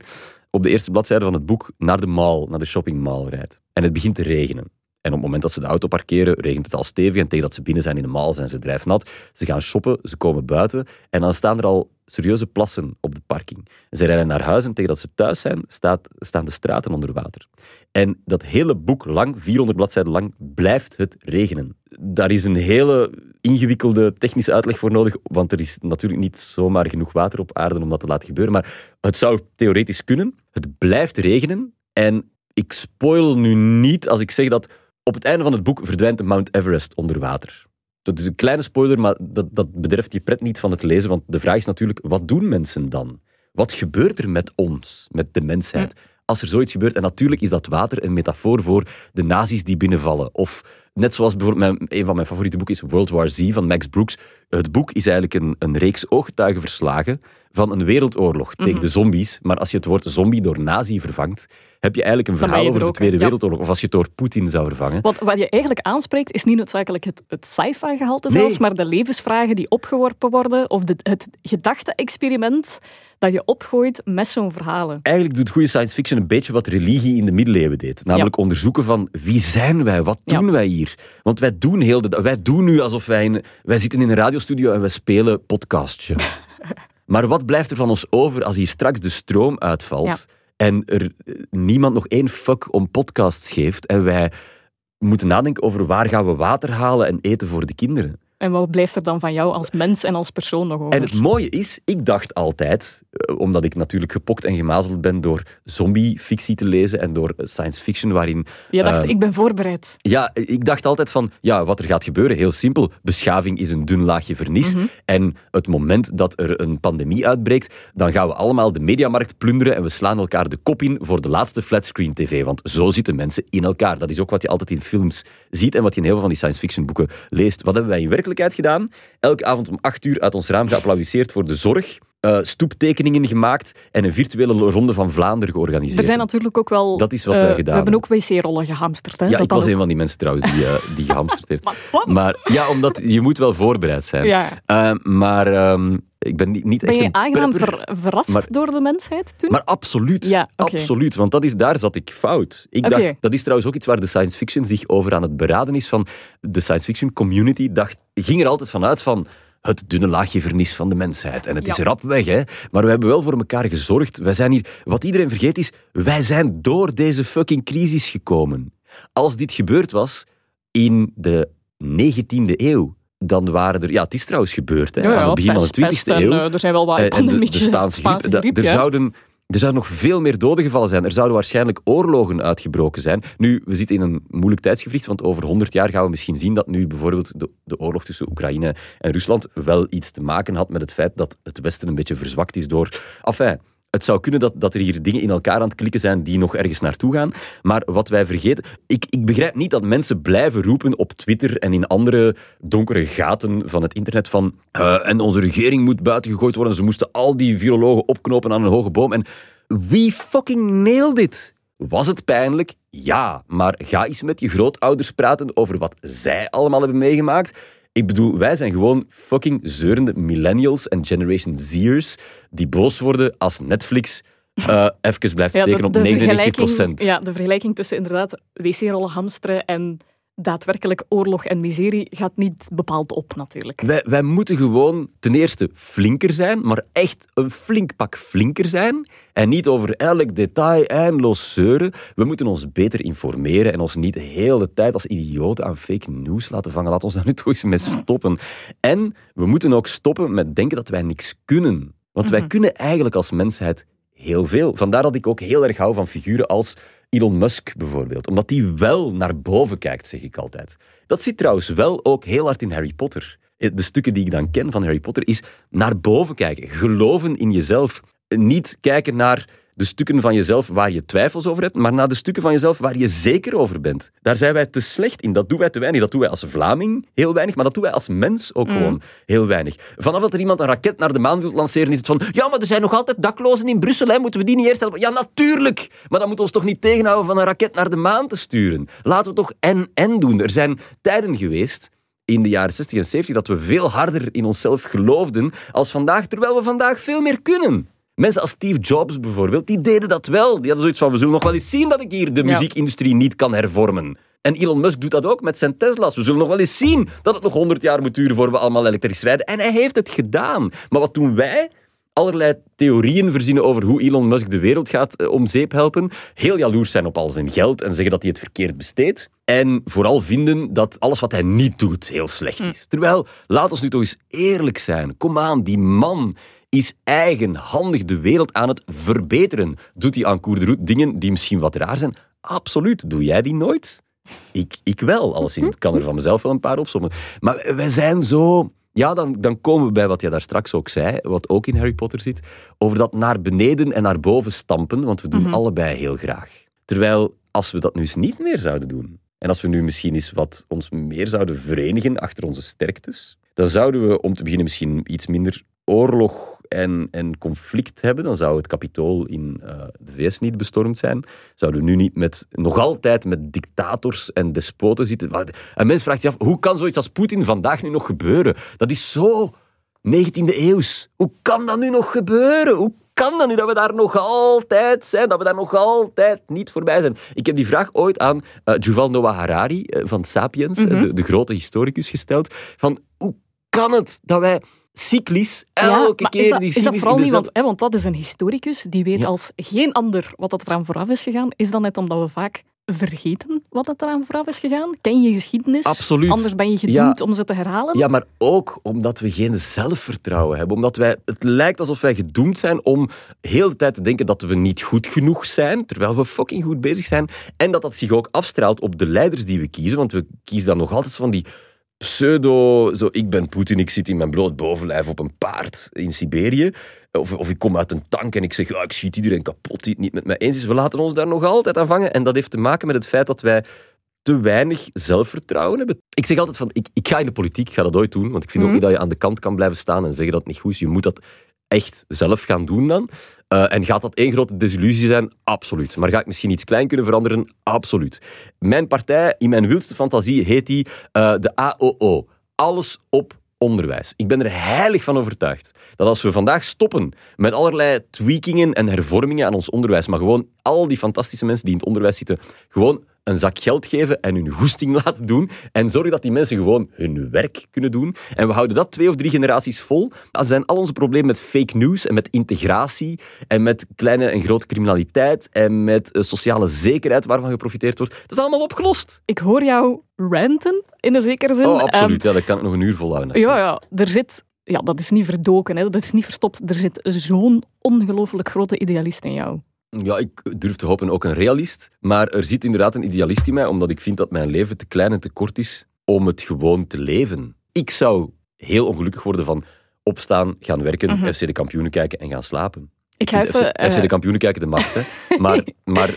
op de eerste bladzijde van het boek naar de mall, naar de shopping mall rijdt. En het begint te regenen. En op het moment dat ze de auto parkeren, regent het al stevig. En tegen dat ze binnen zijn in de mall, zijn ze drijfnat. Ze gaan shoppen, ze komen buiten. En dan staan er al serieuze plassen op de parking. Ze rijden naar huis en tegen dat ze thuis zijn, staat, staan de straten onder water. En dat hele boek lang, 400 bladzijden lang, blijft het regenen. Daar is een hele ingewikkelde technische uitleg voor nodig, want er is natuurlijk niet zomaar genoeg water op aarde om dat te laten gebeuren. Maar het zou theoretisch kunnen. Het blijft regenen. En ik spoil nu niet als ik zeg dat op het einde van het boek verdwijnt Mount Everest onder water. Dat is een kleine spoiler, maar dat, dat bederft je pret niet van het lezen. Want de vraag is natuurlijk, wat doen mensen dan? Wat gebeurt er met ons, met de mensheid, als er zoiets gebeurt? En natuurlijk is dat water een metafoor voor de nazi's die binnenvallen. Of net zoals bijvoorbeeld mijn, een van mijn favoriete boeken is World War Z van Max Brooks. Het boek is eigenlijk een, een reeks ooggetuigenverslagen van een wereldoorlog tegen de zombies. Maar als je het woord zombie door nazi vervangt, heb je eigenlijk een verhaal over er de? Tweede Ja. Wereldoorlog. Of als je het door Poetin zou vervangen. Wat, wat je eigenlijk aanspreekt, is niet noodzakelijk het, het sci-fi gehalte Nee. zelfs, maar de levensvragen die opgeworpen worden, of de, het gedachte-experiment dat je opgooit met zo'n verhalen. Eigenlijk doet goede science fiction een beetje wat religie in de middeleeuwen deed. Namelijk onderzoeken van wie zijn wij, wat Ja. doen wij hier? Want wij doen heel de wij doen nu alsof wij in, wij zitten in een radiostudio en wij spelen podcastje. maar wat blijft er van ons over als hier straks de stroom uitvalt Ja. en er eh, niemand nog één fuck om podcasts geeft en wij moeten nadenken over waar gaan we water halen en eten voor de kinderen? En wat blijft er dan van jou als mens en als persoon nog over? En het mooie is, ik dacht altijd, eh, omdat ik natuurlijk gepokt en gemazeld ben door zombie-fictie te lezen en door science fiction waarin... je dacht, eh, ik ben voorbereid. Ja, ik dacht altijd van, ja, wat er gaat gebeuren, heel simpel. Beschaving is een dun laagje vernis. En het moment dat er een pandemie uitbreekt, dan gaan we allemaal de mediamarkt plunderen en we slaan elkaar de kop in voor de laatste flatscreen tv. Want zo zitten mensen in elkaar. Dat is ook wat je altijd in films ziet en wat je in heel veel van die science fiction boeken leest. Wat hebben wij in werkelijkheid gedaan? Elke avond om acht uur uit ons raam geapplaudisseerd voor de zorg eh, stoeptekeningen gemaakt en een virtuele ronde van Vlaanderen georganiseerd. Er zijn natuurlijk ook wel... Dat is wat wij gedaan We hebben ook wc-rollen gehamsterd. Hè? Ja, Dat ik was ook- een van die mensen trouwens die, eh, die gehamsterd heeft. Maar ja, omdat je moet wel voorbereid zijn. Ja. Maar ehm, ik ben niet, niet Ben echt je aangenaam ver- verrast maar- door de mensheid toen? Maar absoluut. Ja. Absoluut. Want dat is, daar zat ik fout. Ik dacht, dat is trouwens ook iets waar de science fiction zich over aan het beraden is. Van de science fiction community dacht, ging er altijd vanuit van het dunne laagje vernis van de mensheid. En het is rap weg, hè. Maar we hebben wel voor elkaar gezorgd. Wij zijn hier... Wat iedereen vergeet is, wij zijn door deze fucking crisis gekomen. Als dit gebeurd was in de 19e eeuw, dan waren er... Ja, het is trouwens gebeurd, hè. Ja, ja, aan het begin pest, van de 20e pest en, eeuw. eh, er zijn wel wat Eh, en de, de pandemietjes. Spaanse griep. da- griep, er, zouden, er zouden nog veel meer doden gevallen zijn. Er zouden waarschijnlijk oorlogen uitgebroken zijn. Nu, we zitten in een moeilijk tijdsgevricht, want over 100 jaar gaan we misschien zien dat nu bijvoorbeeld de, de oorlog tussen Oekraïne en Rusland wel iets te maken had met het feit dat het Westen een beetje verzwakt is door... Enfin, het zou kunnen dat, dat er hier dingen in elkaar aan het klikken zijn die nog ergens naartoe gaan. Maar wat wij vergeten... Ik, ik begrijp niet dat mensen blijven roepen op Twitter en in andere donkere gaten van het internet van eh, en onze regering moet buiten gegooid worden. Ze moesten al die virologen opknopen aan een hoge boom. En wie fucking nailed it? Was het pijnlijk? Ja. Maar ga eens met je grootouders praten over wat zij allemaal hebben meegemaakt. Ik bedoel, wij zijn gewoon fucking zeurende millennials en Generation Z'ers die boos worden als Netflix eh even blijft Ja, de- steken op de 99 vergelijking- Ja, de vergelijking tussen inderdaad wc-rollen hamsteren en daadwerkelijk oorlog en miserie gaat niet bepaald op, natuurlijk. Wij, wij moeten gewoon ten eerste flinker zijn, maar echt een flink pak flinker zijn. En niet over elk detail eindeloos zeuren. We moeten ons beter informeren en ons niet de hele tijd als idioten aan fake news laten vangen. Laat ons daar nu toch eens mee stoppen. En we moeten ook stoppen met denken dat wij niks kunnen. Want wij kunnen eigenlijk als mensheid heel veel. Vandaar dat ik ook heel erg hou van figuren als Elon Musk bijvoorbeeld. Omdat die wel naar boven kijkt, zeg ik altijd. Dat zit trouwens wel ook heel hard in Harry Potter. Eh, De stukken die ik dan ken van Harry Potter is naar boven kijken. Geloven in jezelf. Niet kijken naar de stukken van jezelf waar je twijfels over hebt, maar naar de stukken van jezelf waar je zeker over bent. Daar zijn wij te slecht in. Dat doen wij te weinig. Dat doen wij als Vlaming heel weinig, maar dat doen wij als mens ook gewoon heel weinig. Vanaf dat er iemand een raket naar de maan wil lanceren, is het van ja, maar er zijn nog altijd daklozen in Brussel, hè. moeten we die niet eerst helpen? Ja, natuurlijk! Maar dat moet ons toch niet tegenhouden van een raket naar de maan te sturen? Laten we toch en-en doen. Er zijn tijden geweest in de jaren 60 en 70 dat we veel harder in onszelf geloofden als vandaag, terwijl we vandaag veel meer kunnen. Mensen als Steve Jobs bijvoorbeeld, die deden dat wel. Die hadden zoiets van, we zullen nog wel eens zien dat ik hier de Ja. muziekindustrie niet kan hervormen. En Elon Musk doet dat ook met zijn Tesla's. We zullen nog wel eens zien dat het nog 100 jaar moet duren voor we allemaal elektrisch rijden. En hij heeft het gedaan. Maar wat doen wij? Allerlei theorieën verzinnen over hoe Elon Musk de wereld gaat eh, om zeep helpen. Heel jaloers zijn op al zijn geld en zeggen dat hij het verkeerd besteedt. En vooral vinden dat alles wat hij niet doet heel slecht is. Terwijl, laat ons nu toch eens eerlijk zijn. Kom aan, die man is eigenhandig de wereld aan het verbeteren. Doet hij aan de Roet dingen die misschien wat raar zijn? Absoluut. Doe jij die nooit? Ik, ik wel, alleszins. Ik kan er van mezelf wel een paar opzommen. Maar wij zijn zo... Ja, dan, dan komen we bij wat je daar straks ook zei, wat ook in Harry Potter zit, over dat naar beneden en naar boven stampen, want we doen allebei heel graag. Terwijl, als we dat nu eens niet meer zouden doen, en als we nu misschien eens wat ons meer zouden verenigen achter onze sterktes, dan zouden we om te beginnen misschien iets minder oorlog en, en conflict hebben. Dan zou het kapitool in eh, de VS niet bestormd zijn. Zouden we nu niet met, nog altijd met dictators en despoten zitten. Een mens vraagt zich af, hoe kan zoiets als Poetin vandaag nu nog gebeuren? Dat is zo 19e eeuws. Hoe kan dat nu nog gebeuren? Hoe kan dat nu dat we daar nog altijd zijn? Dat we daar nog altijd niet voorbij zijn? Ik heb die vraag ooit aan Yuval Noah Harari eh, van Sapiens, eh, de, de grote historicus, gesteld. Van, hoe kan het dat wij cyclisch elke maar keer is dat, die is dat vooral niet, want, hè, want dat is een historicus die weet Ja. als geen ander wat dat eraan vooraf is gegaan. Is dat net omdat we vaak vergeten wat dat eraan vooraf is gegaan? Ken je geschiedenis? Absoluut. Anders ben je gedoemd om ze te herhalen? Ja, maar ook omdat we geen zelfvertrouwen hebben. Omdat wij, het lijkt alsof wij gedoemd zijn om heel de tijd te denken dat we niet goed genoeg zijn, terwijl we fucking goed bezig zijn. En dat dat zich ook afstraalt op de leiders die we kiezen. Want we kiezen dan nog altijd van die pseudo... Zo, ik ben Poetin, ik zit in mijn bloot bovenlijf op een paard in Siberië. Of, of ik kom uit een tank en ik zeg, ja, ik schiet iedereen kapot die het niet met mij eens is. We laten ons daar nog altijd aan vangen. En dat heeft te maken met het feit dat wij te weinig zelfvertrouwen hebben. Ik zeg altijd van, ik, ik ga in de politiek, ik ga dat ooit doen, want ik vind ook niet dat je aan de kant kan blijven staan en zeggen dat het niet goed is. Je moet dat echt zelf gaan doen dan? Uh, en gaat dat één grote desillusie zijn? Absoluut. Maar ga ik misschien iets klein kunnen veranderen? Absoluut. Mijn partij, in mijn wildste fantasie, heet die uh, de AOO. Alles op onderwijs. Ik ben er heilig van overtuigd dat als we vandaag stoppen met allerlei tweakingen en hervormingen aan ons onderwijs, maar gewoon al die fantastische mensen die in het onderwijs zitten, gewoon een zak geld geven en hun goesting laten doen en zorgen dat die mensen gewoon hun werk kunnen doen. En we houden dat twee of drie generaties vol. Dan zijn al onze problemen met fake news en met integratie en met kleine en grote criminaliteit en met eh, sociale zekerheid waarvan geprofiteerd wordt, dat is allemaal opgelost. Ik hoor jou ranten, in een zekere zin. Oh, absoluut. Um, ja, dat kan ik nog een uur volhouden. Ja, ja, er zit... Ja, dat is niet verdoken, hè. dat is niet verstopt. Er zit zo'n ongelooflijk grote idealist in jou. Ja, ik durf te hopen ook een realist. Maar er zit inderdaad een idealist in mij, omdat ik vind dat mijn leven te klein en te kort is om het gewoon te leven. Ik zou heel ongelukkig worden van opstaan, gaan werken, mhm. FC de kampioenen kijken en gaan slapen. Ik ga even, FC, de eh, kampioenen kijken, de max. Hè. Maar, maar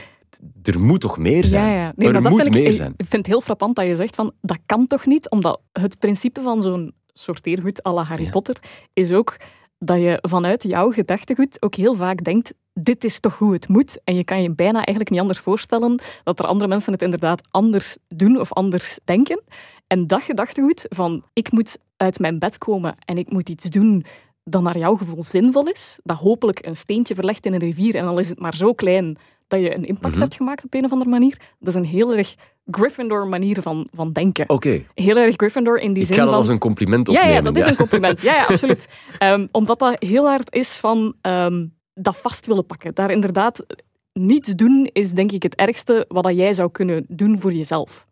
er moet toch meer zijn? Ja, ja. Nee, er moet vind meer ik, zijn. Ik vind het heel frappant dat je zegt van dat kan toch niet, omdat het principe van zo'n sorteergoed à la Harry Potter is ook dat je vanuit jouw gedachtegoed ook heel vaak denkt dit is toch hoe het moet. En je kan je bijna eigenlijk niet anders voorstellen dat er andere mensen het inderdaad anders doen of anders denken. En dat gedachtegoed van ik moet uit mijn bed komen en ik moet iets doen dat naar jouw gevoel zinvol is, dat hopelijk een steentje verlegt in een rivier en al is het maar zo klein dat je een impact mhm. hebt gemaakt op een of andere manier, dat is een heel erg Gryffindor manier van, van denken. Oké. Heel erg Gryffindor in die zin van... Ik ga dat als een compliment opnemen. Ja, ja dat is een compliment. Ja, ja absoluut. um, omdat dat heel hard is van ehm, dat vast willen pakken. Daar inderdaad niets doen is denk ik het ergste wat jij zou kunnen doen voor jezelf.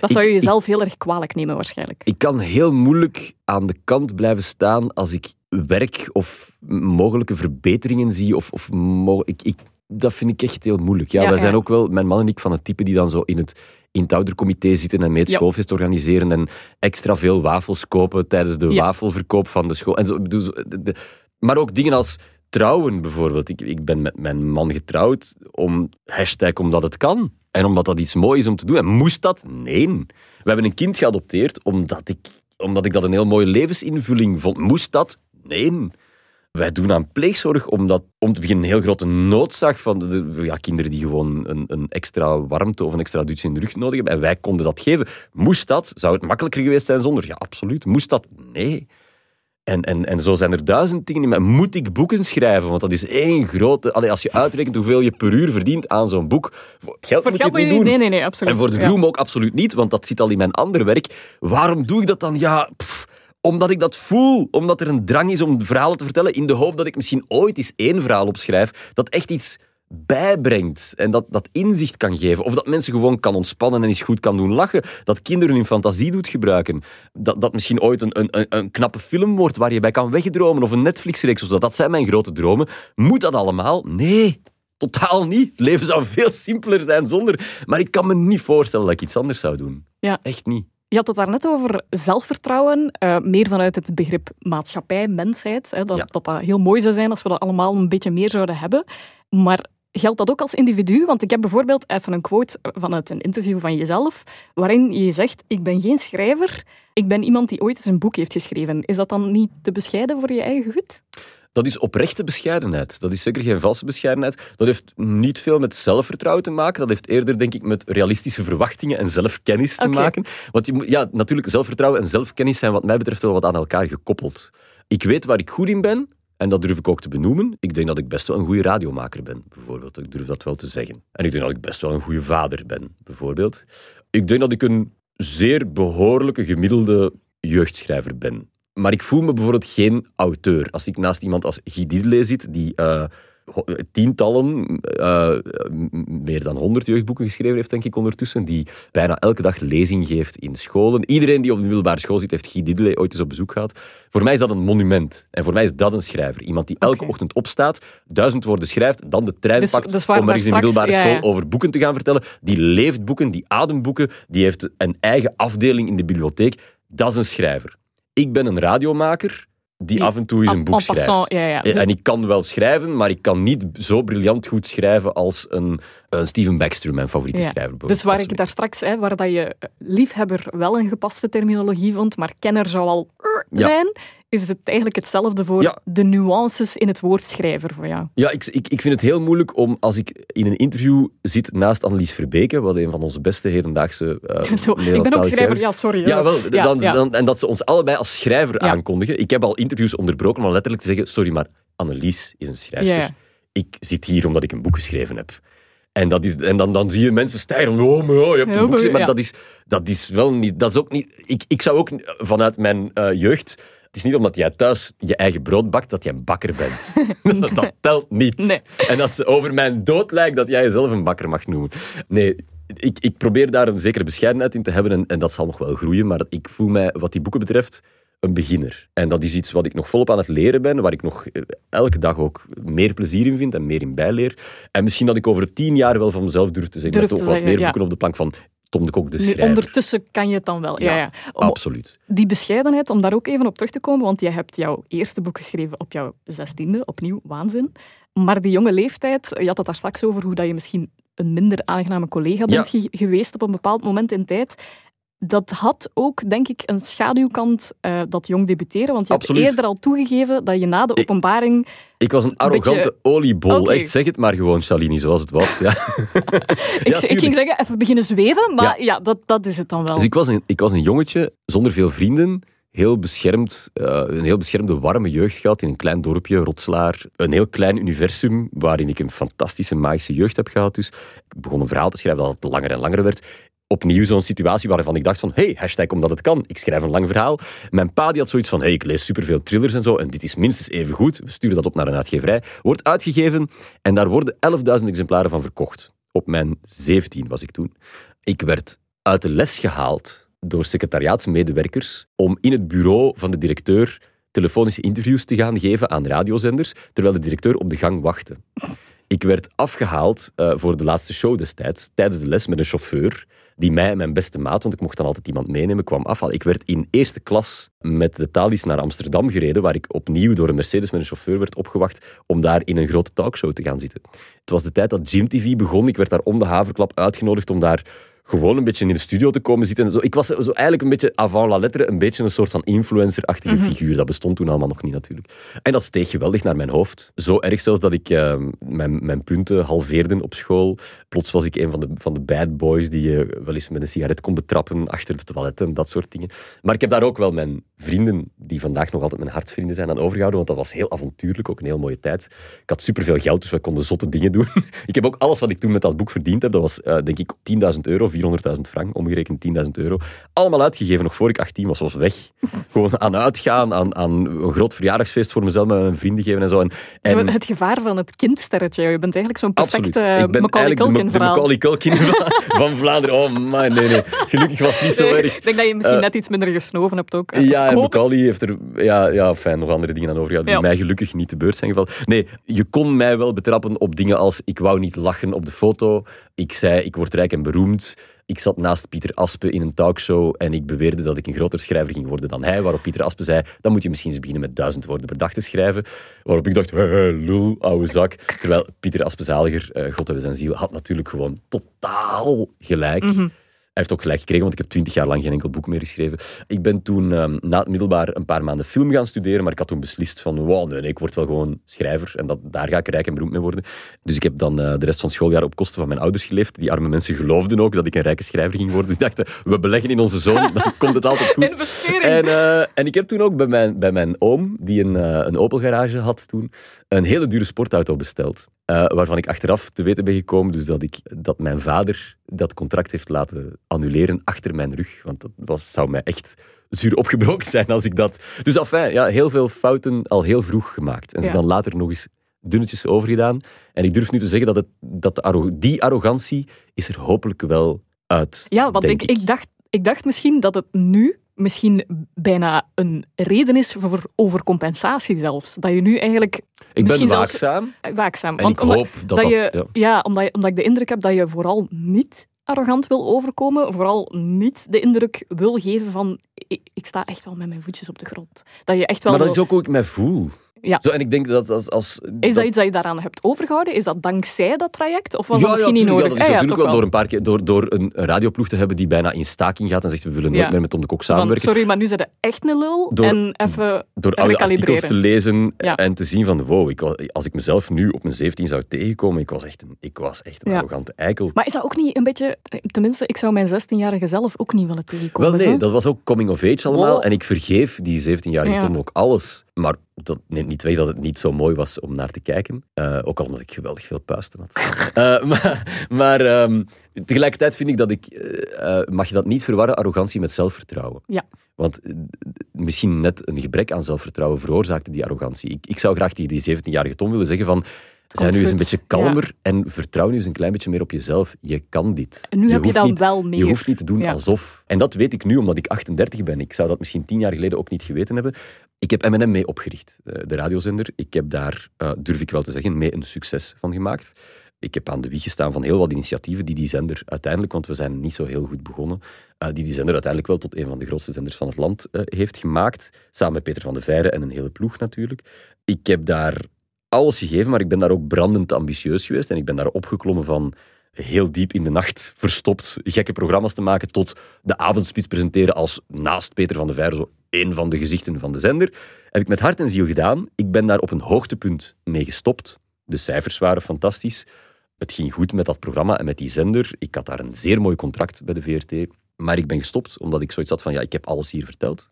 Dat zou je jezelf heel erg kwalijk nemen waarschijnlijk. Ik kan heel moeilijk aan de kant blijven staan als ik werk of mogelijke verbeteringen zie. Of, of ik, ik, dat vind ik echt heel moeilijk. Ja, wij zijn ook wel, mijn man en ik, van het type die dan zo in het, in het oudercomité zitten en mee het schoolfeest organiseren en extra veel wafels kopen tijdens de wafelverkoop van de school. En zo, maar ook dingen als trouwen bijvoorbeeld. Ik, ik ben met mijn man getrouwd om hashtag omdat het kan. En omdat dat iets moois is om te doen. En moest dat? Nee. We hebben een kind geadopteerd omdat ik, omdat ik dat een heel mooie levensinvulling vond. Moest dat? Nee. Wij doen aan pleegzorg omdat, om te beginnen, een heel grote noodzaak van de, ja, kinderen die gewoon een, een, extra warmte of een extra duwtje in de rug nodig hebben. En wij konden dat geven. Moest dat? Zou het makkelijker geweest zijn zonder? Ja, absoluut. Moest dat? Nee. En, en, en zo zijn er duizend dingen. Maar moet ik boeken schrijven? Want dat is één grote... Allee, als je uitrekent hoeveel je per uur verdient aan zo'n boek... Voor geld moet je het niet doen. Nee, nee, nee, absoluut. En voor de groom ook absoluut niet, want dat zit al in mijn andere werk. Waarom doe ik dat dan? Ja, omdat ik dat voel. Omdat er een drang is om verhalen te vertellen in de hoop dat ik misschien ooit eens één verhaal opschrijf dat echt iets bijbrengt en dat, dat inzicht kan geven. Of dat mensen gewoon kan ontspannen en eens goed kan doen lachen. Dat kinderen hun fantasie doet gebruiken. Dat, dat misschien ooit een, een, een knappe film wordt waar je bij kan wegdromen of een Netflix-reeks of zo. Dat zijn mijn grote dromen. Moet dat allemaal? Nee. Totaal niet. Het leven zou veel simpeler zijn zonder. Maar ik kan me niet voorstellen dat ik iets anders zou doen. Ja. Echt niet. Je had het daarnet over zelfvertrouwen, uh, meer vanuit het begrip maatschappij, mensheid. Hè, dat, dat dat heel mooi zou zijn als we dat allemaal een beetje meer zouden hebben. Maar Geldt dat ook als individu? Want ik heb bijvoorbeeld even een quote vanuit een interview van jezelf, waarin je zegt: Ik ben geen schrijver, ik ben iemand die ooit eens een boek heeft geschreven. Is dat dan niet te bescheiden voor je eigen goed? Dat is oprechte bescheidenheid. Dat is zeker geen valse bescheidenheid. Dat heeft niet veel met zelfvertrouwen te maken. Dat heeft eerder, denk ik, met realistische verwachtingen en zelfkennis te maken. Want je ja, natuurlijk, zelfvertrouwen en zelfkennis zijn wat mij betreft wel wat aan elkaar gekoppeld. Ik weet waar ik goed in ben en dat durf ik ook te benoemen. Ik denk dat ik best wel een goede radiomaker ben, bijvoorbeeld. Ik durf dat wel te zeggen. En ik denk dat ik best wel een goede vader ben, bijvoorbeeld. Ik denk dat ik een zeer behoorlijke, gemiddelde jeugdschrijver ben. Maar ik voel me bijvoorbeeld geen auteur. Als ik naast iemand als Guy Didelé zit, die uh, tientallen, uh, meer dan honderd jeugdboeken geschreven heeft, denk ik ondertussen, die bijna elke dag lezing geeft in scholen. Iedereen die op een middelbare school zit, heeft Guy Didelé ooit eens op bezoek gehad. Voor mij is dat een monument. En voor mij is dat een schrijver. Iemand die elke ochtend opstaat, duizend woorden schrijft, dan de trein dus, pakt dus om er eens in middelbare school over boeken te gaan vertellen. Die leeft boeken, die ademt boeken, die heeft een eigen afdeling in de bibliotheek. Dat is een schrijver. Ik ben een radiomaker die af en toe eens een boek schrijft. Passant, ja, ja. En ik kan wel schrijven, maar ik kan niet zo briljant goed schrijven als een, een Steven Baxter, mijn favoriete ja. schrijver. Dus waar ik daar straks, hè, waar dat je liefhebber wel een gepaste terminologie vond, maar kenner zou al Ja. zijn, is het eigenlijk hetzelfde voor Ja. de nuances in het woord schrijver voor jou. Ja, ik, ik, ik vind het heel moeilijk om, als ik in een interview zit naast Annelies Verbeke, wat een van onze beste hedendaagse uh, Zo, ik ben ook schrijver, ja, sorry. Ja, wel, Ja, dan. Dan, en dat ze ons allebei als schrijver aankondigen. Ik heb al interviews onderbroken om letterlijk te zeggen, sorry, maar Annelies is een schrijfster. Ik zit hier omdat ik een boek geschreven heb. En, dat is, en dan, dan zie je mensen stijgen. Oh, maar je hebt een boek maar- ja. dat, is, dat is wel niet... Dat is ook niet ik, ik zou ook vanuit mijn eh, jeugd... Het is niet omdat jij thuis je eigen brood bakt, dat jij een bakker bent. dat, dat telt niet. Nee. En als ze over mijn dood lijkt, dat jij jezelf een bakker mag noemen. Nee, ik, ik probeer daar een zekere bescheidenheid in te hebben en, en dat zal nog wel groeien, maar ik voel mij, wat die boeken betreft, een beginner. En dat is iets wat ik nog volop aan het leren ben, waar ik nog eh, elke dag ook meer plezier in vind en meer in bijleer. En misschien dat ik over tien jaar wel van mezelf durf te zeggen, Durf dat toch wat zeggen, meer ja. boeken op de plank van Tom de Kok, de Nu, schrijver. ondertussen kan je het dan wel. Ja, Ja. Om Absoluut. die bescheidenheid, om daar ook even op terug te komen, want jij hebt jouw eerste boek geschreven op jouw zestiende, opnieuw waanzin. Maar die jonge leeftijd, je had het daar straks over hoe dat je misschien een minder aangename collega bent ge- geweest op een bepaald moment in tijd. Dat had ook, denk ik, een schaduwkant, eh, dat jong debuteren. Want je Absoluut. hebt eerder al toegegeven dat je na de openbaring... Ik was een arrogante beetje- oliebol. Echt, zeg het maar gewoon, Shalini, zoals het was. Ja. ik, ik ging zeggen, even beginnen zweven, maar ja, dat, dat is het dan wel. Dus ik was, een, ik was een jongetje zonder veel vrienden. Heel beschermd, eh, een heel beschermde, warme jeugd gehad in een klein dorpje, Rotslaar. Een heel klein universum waarin ik een fantastische, magische jeugd heb gehad. Dus ik begon een verhaal te schrijven dat het langer en langer werd. Opnieuw zo'n situatie waarvan ik dacht van, hey, hashtag omdat het kan. Ik schrijf een lang verhaal. Mijn pa die had zoiets van, hey, ik lees superveel thrillers en zo en dit is minstens even goed. We sturen dat op naar een uitgeverij. Wordt uitgegeven en daar worden 11.000 exemplaren van verkocht. Op mijn 17 was ik toen. Ik werd uit de les gehaald door secretariaatsmedewerkers om in het bureau van de directeur telefonische interviews te gaan geven aan radiozenders, terwijl de directeur op de gang wachtte. Ik werd afgehaald eh, voor de laatste show destijds, tijdens de les met een chauffeur, die mij mijn beste maat, want ik mocht dan altijd iemand meenemen, kwam afhalen. Ik werd in eerste klas met de Thalys naar Amsterdam gereden, waar ik opnieuw door een Mercedes met een chauffeur werd opgewacht om daar in een grote talkshow te gaan zitten. Het was de tijd dat Jim TV begon. Ik werd daar om de haverklap uitgenodigd om daar gewoon een beetje in de studio te komen zitten. En zo. Ik was zo eigenlijk een beetje avant la lettre, een beetje een soort van influencer-achtige figuur. Dat bestond toen allemaal nog niet natuurlijk. En dat steeg geweldig naar mijn hoofd. Zo erg zelfs dat ik eh, mijn, mijn punten halveerde op school. Plots was ik een van de, van de bad boys die je wel eens met een sigaret kon betrappen achter de toiletten en dat soort dingen. Maar ik heb daar ook wel mijn vrienden, die vandaag nog altijd mijn hartsvrienden zijn, aan overgehouden, want dat was heel avontuurlijk, ook een heel mooie tijd. Ik had superveel geld, dus wij konden zotte dingen doen. ik heb ook alles wat ik toen met dat boek verdiend heb, dat was eh, denk ik 10.000 euro, 400.000 frank, omgerekend 10.000 euro. Allemaal uitgegeven, nog voor ik 18 was, was weg. Gewoon aan uitgaan, aan, aan een groot verjaardagsfeest voor mezelf met mijn vrienden geven en zo. En, het gevaar van het kindsterretje. Je bent eigenlijk zo'n perfecte Absoluut. Ik ben Macaulay de. Macaulay Culkin van, Vlaanderen. Oh man, nee, nee. Gelukkig was het niet zo erg. Ik denk dat je misschien Eh, net iets minder gesnoven hebt ook. Ja, en. Macaulay heeft er ja, ja, fijn, nog andere dingen aan overgehouden die Ja. mij gelukkig niet te beurt zijn gevallen. Nee, je kon mij wel betrappen op dingen als ik wou niet lachen op de foto. Ik zei, ik word rijk en beroemd. Ik zat naast Pieter Aspe in een talkshow en ik beweerde dat ik een groter schrijver ging worden dan hij. Waarop Pieter Aspe zei, dan moet je misschien eens beginnen met duizend woorden per dag te schrijven. Waarop ik dacht, lul, ouwe zak. Terwijl Pieter Aspe Zaliger, eh, God hebben zijn ziel, had natuurlijk gewoon totaal gelijk. Hij heeft ook gelijk gekregen, want ik heb twintig jaar lang geen enkel boek meer geschreven. Ik ben toen ehm, na het middelbaar een paar maanden film gaan studeren, maar ik had toen beslist van, wow, nee, nee, ik word wel gewoon schrijver en dat, daar ga ik rijk en beroemd mee worden. Dus ik heb dan eh, de rest van het schooljaar op kosten van mijn ouders geleefd. Die arme mensen geloofden ook dat ik een rijke schrijver ging worden. Die dachten, we beleggen in onze zoon, dan komt het altijd goed. En, eh, en ik heb toen ook bij mijn, bij mijn oom, die een, eh, een Opel garage had toen, een hele dure sportauto besteld. Eh, waarvan ik achteraf te weten ben gekomen dus dat, ik, dat mijn vader dat contract heeft laten annuleren achter mijn rug. Want dat was, zou mij echt zuur opgebroken zijn als ik dat... Dus ja, heel veel fouten al heel vroeg gemaakt. En ze dan later nog eens dunnetjes overgedaan. En ik durf nu te zeggen dat, het, dat de arro- die arrogantie is er hopelijk wel uit. Ja, want denk ik, ik, dacht, ik dacht misschien dat het nu misschien bijna een reden is voor overcompensatie zelfs. Dat je nu eigenlijk Ik ben zelfs- waakzaam. waakzaam... En want ik omdat- hoop dat dat ja. ja, omdat, je- omdat ik de indruk heb dat je vooral niet arrogant wil overkomen, vooral niet de indruk wil geven van ik, ik sta echt wel met mijn voetjes op de grond. Dat je echt wel Maar dat wil- is ook hoe ik mij voel. Ja. Zo, en ik denk dat als... als Is dat iets dat je daaraan hebt overgehouden? Is dat dankzij dat traject? Of was ja, dat misschien ja, niet nodig? Ja, dat is Ah, natuurlijk wel door een paar keer... Door, door een, radioploeg te hebben die bijna in staking gaat en zegt we willen nooit meer met Tom de Kok Van, samenwerken. sorry, maar nu zit je echt een lul. Door- en even door oude artikels te lezen en te zien van wow, ik was, als ik mezelf nu op mijn 17 zou tegenkomen, ik was echt een, ik was echt een arrogante eikel. Maar is dat ook niet een beetje... Tenminste, ik zou mijn 16-jarige zelf ook niet willen tegenkomen. Wel nee, hè? dat was ook coming of age allemaal. Wow. En ik vergeef die 17-jarige Ja. Tom ook alles. Maar dat neemt niet weg dat het niet zo mooi was om naar te kijken. Eh, ook al omdat ik geweldig veel puisten had. Eh, maar maar ehm, tegelijkertijd vind ik dat ik... eh, mag je dat niet verwarren, arrogantie met zelfvertrouwen. Ja. Want misschien net een gebrek aan zelfvertrouwen veroorzaakte die arrogantie. Ik, ik zou graag tegen die 17-jarige Tom willen zeggen van... Zijn nu eens een beetje kalmer en vertrouw nu eens een klein beetje meer op jezelf. Je kan dit. En nu heb je hoeft dat niet- wel meer. Je hoeft niet te doen Ja. alsof. En dat weet ik nu omdat ik 38 ben. Ik zou dat misschien tien jaar geleden ook niet geweten hebben. Ik heb M&M mee opgericht, eh, de radiozender. Ik heb daar, eh, durf ik wel te zeggen, mee een succes van gemaakt. Ik heb aan de wieg gestaan van heel wat initiatieven die die zender uiteindelijk, want we zijn niet zo heel goed begonnen, eh, die die zender uiteindelijk wel tot een van de grootste zenders van het land heeft gemaakt. Samen met Peter van de Veire en een hele ploeg natuurlijk. Ik heb daar alles gegeven, maar ik ben daar ook brandend ambitieus geweest. En ik ben daar opgeklommen van heel diep in de nacht verstopt gekke programma's te maken tot de avondspits presenteren als naast Peter van de Veire zo één van de gezichten van de zender. Heb ik met hart en ziel gedaan. Ik ben daar op een hoogtepunt mee gestopt. De cijfers waren fantastisch. Het ging goed met dat programma en met die zender. Ik had daar een zeer mooi contract bij de VRT. Maar ik ben gestopt omdat ik zoiets had van, ja, ik heb alles hier verteld.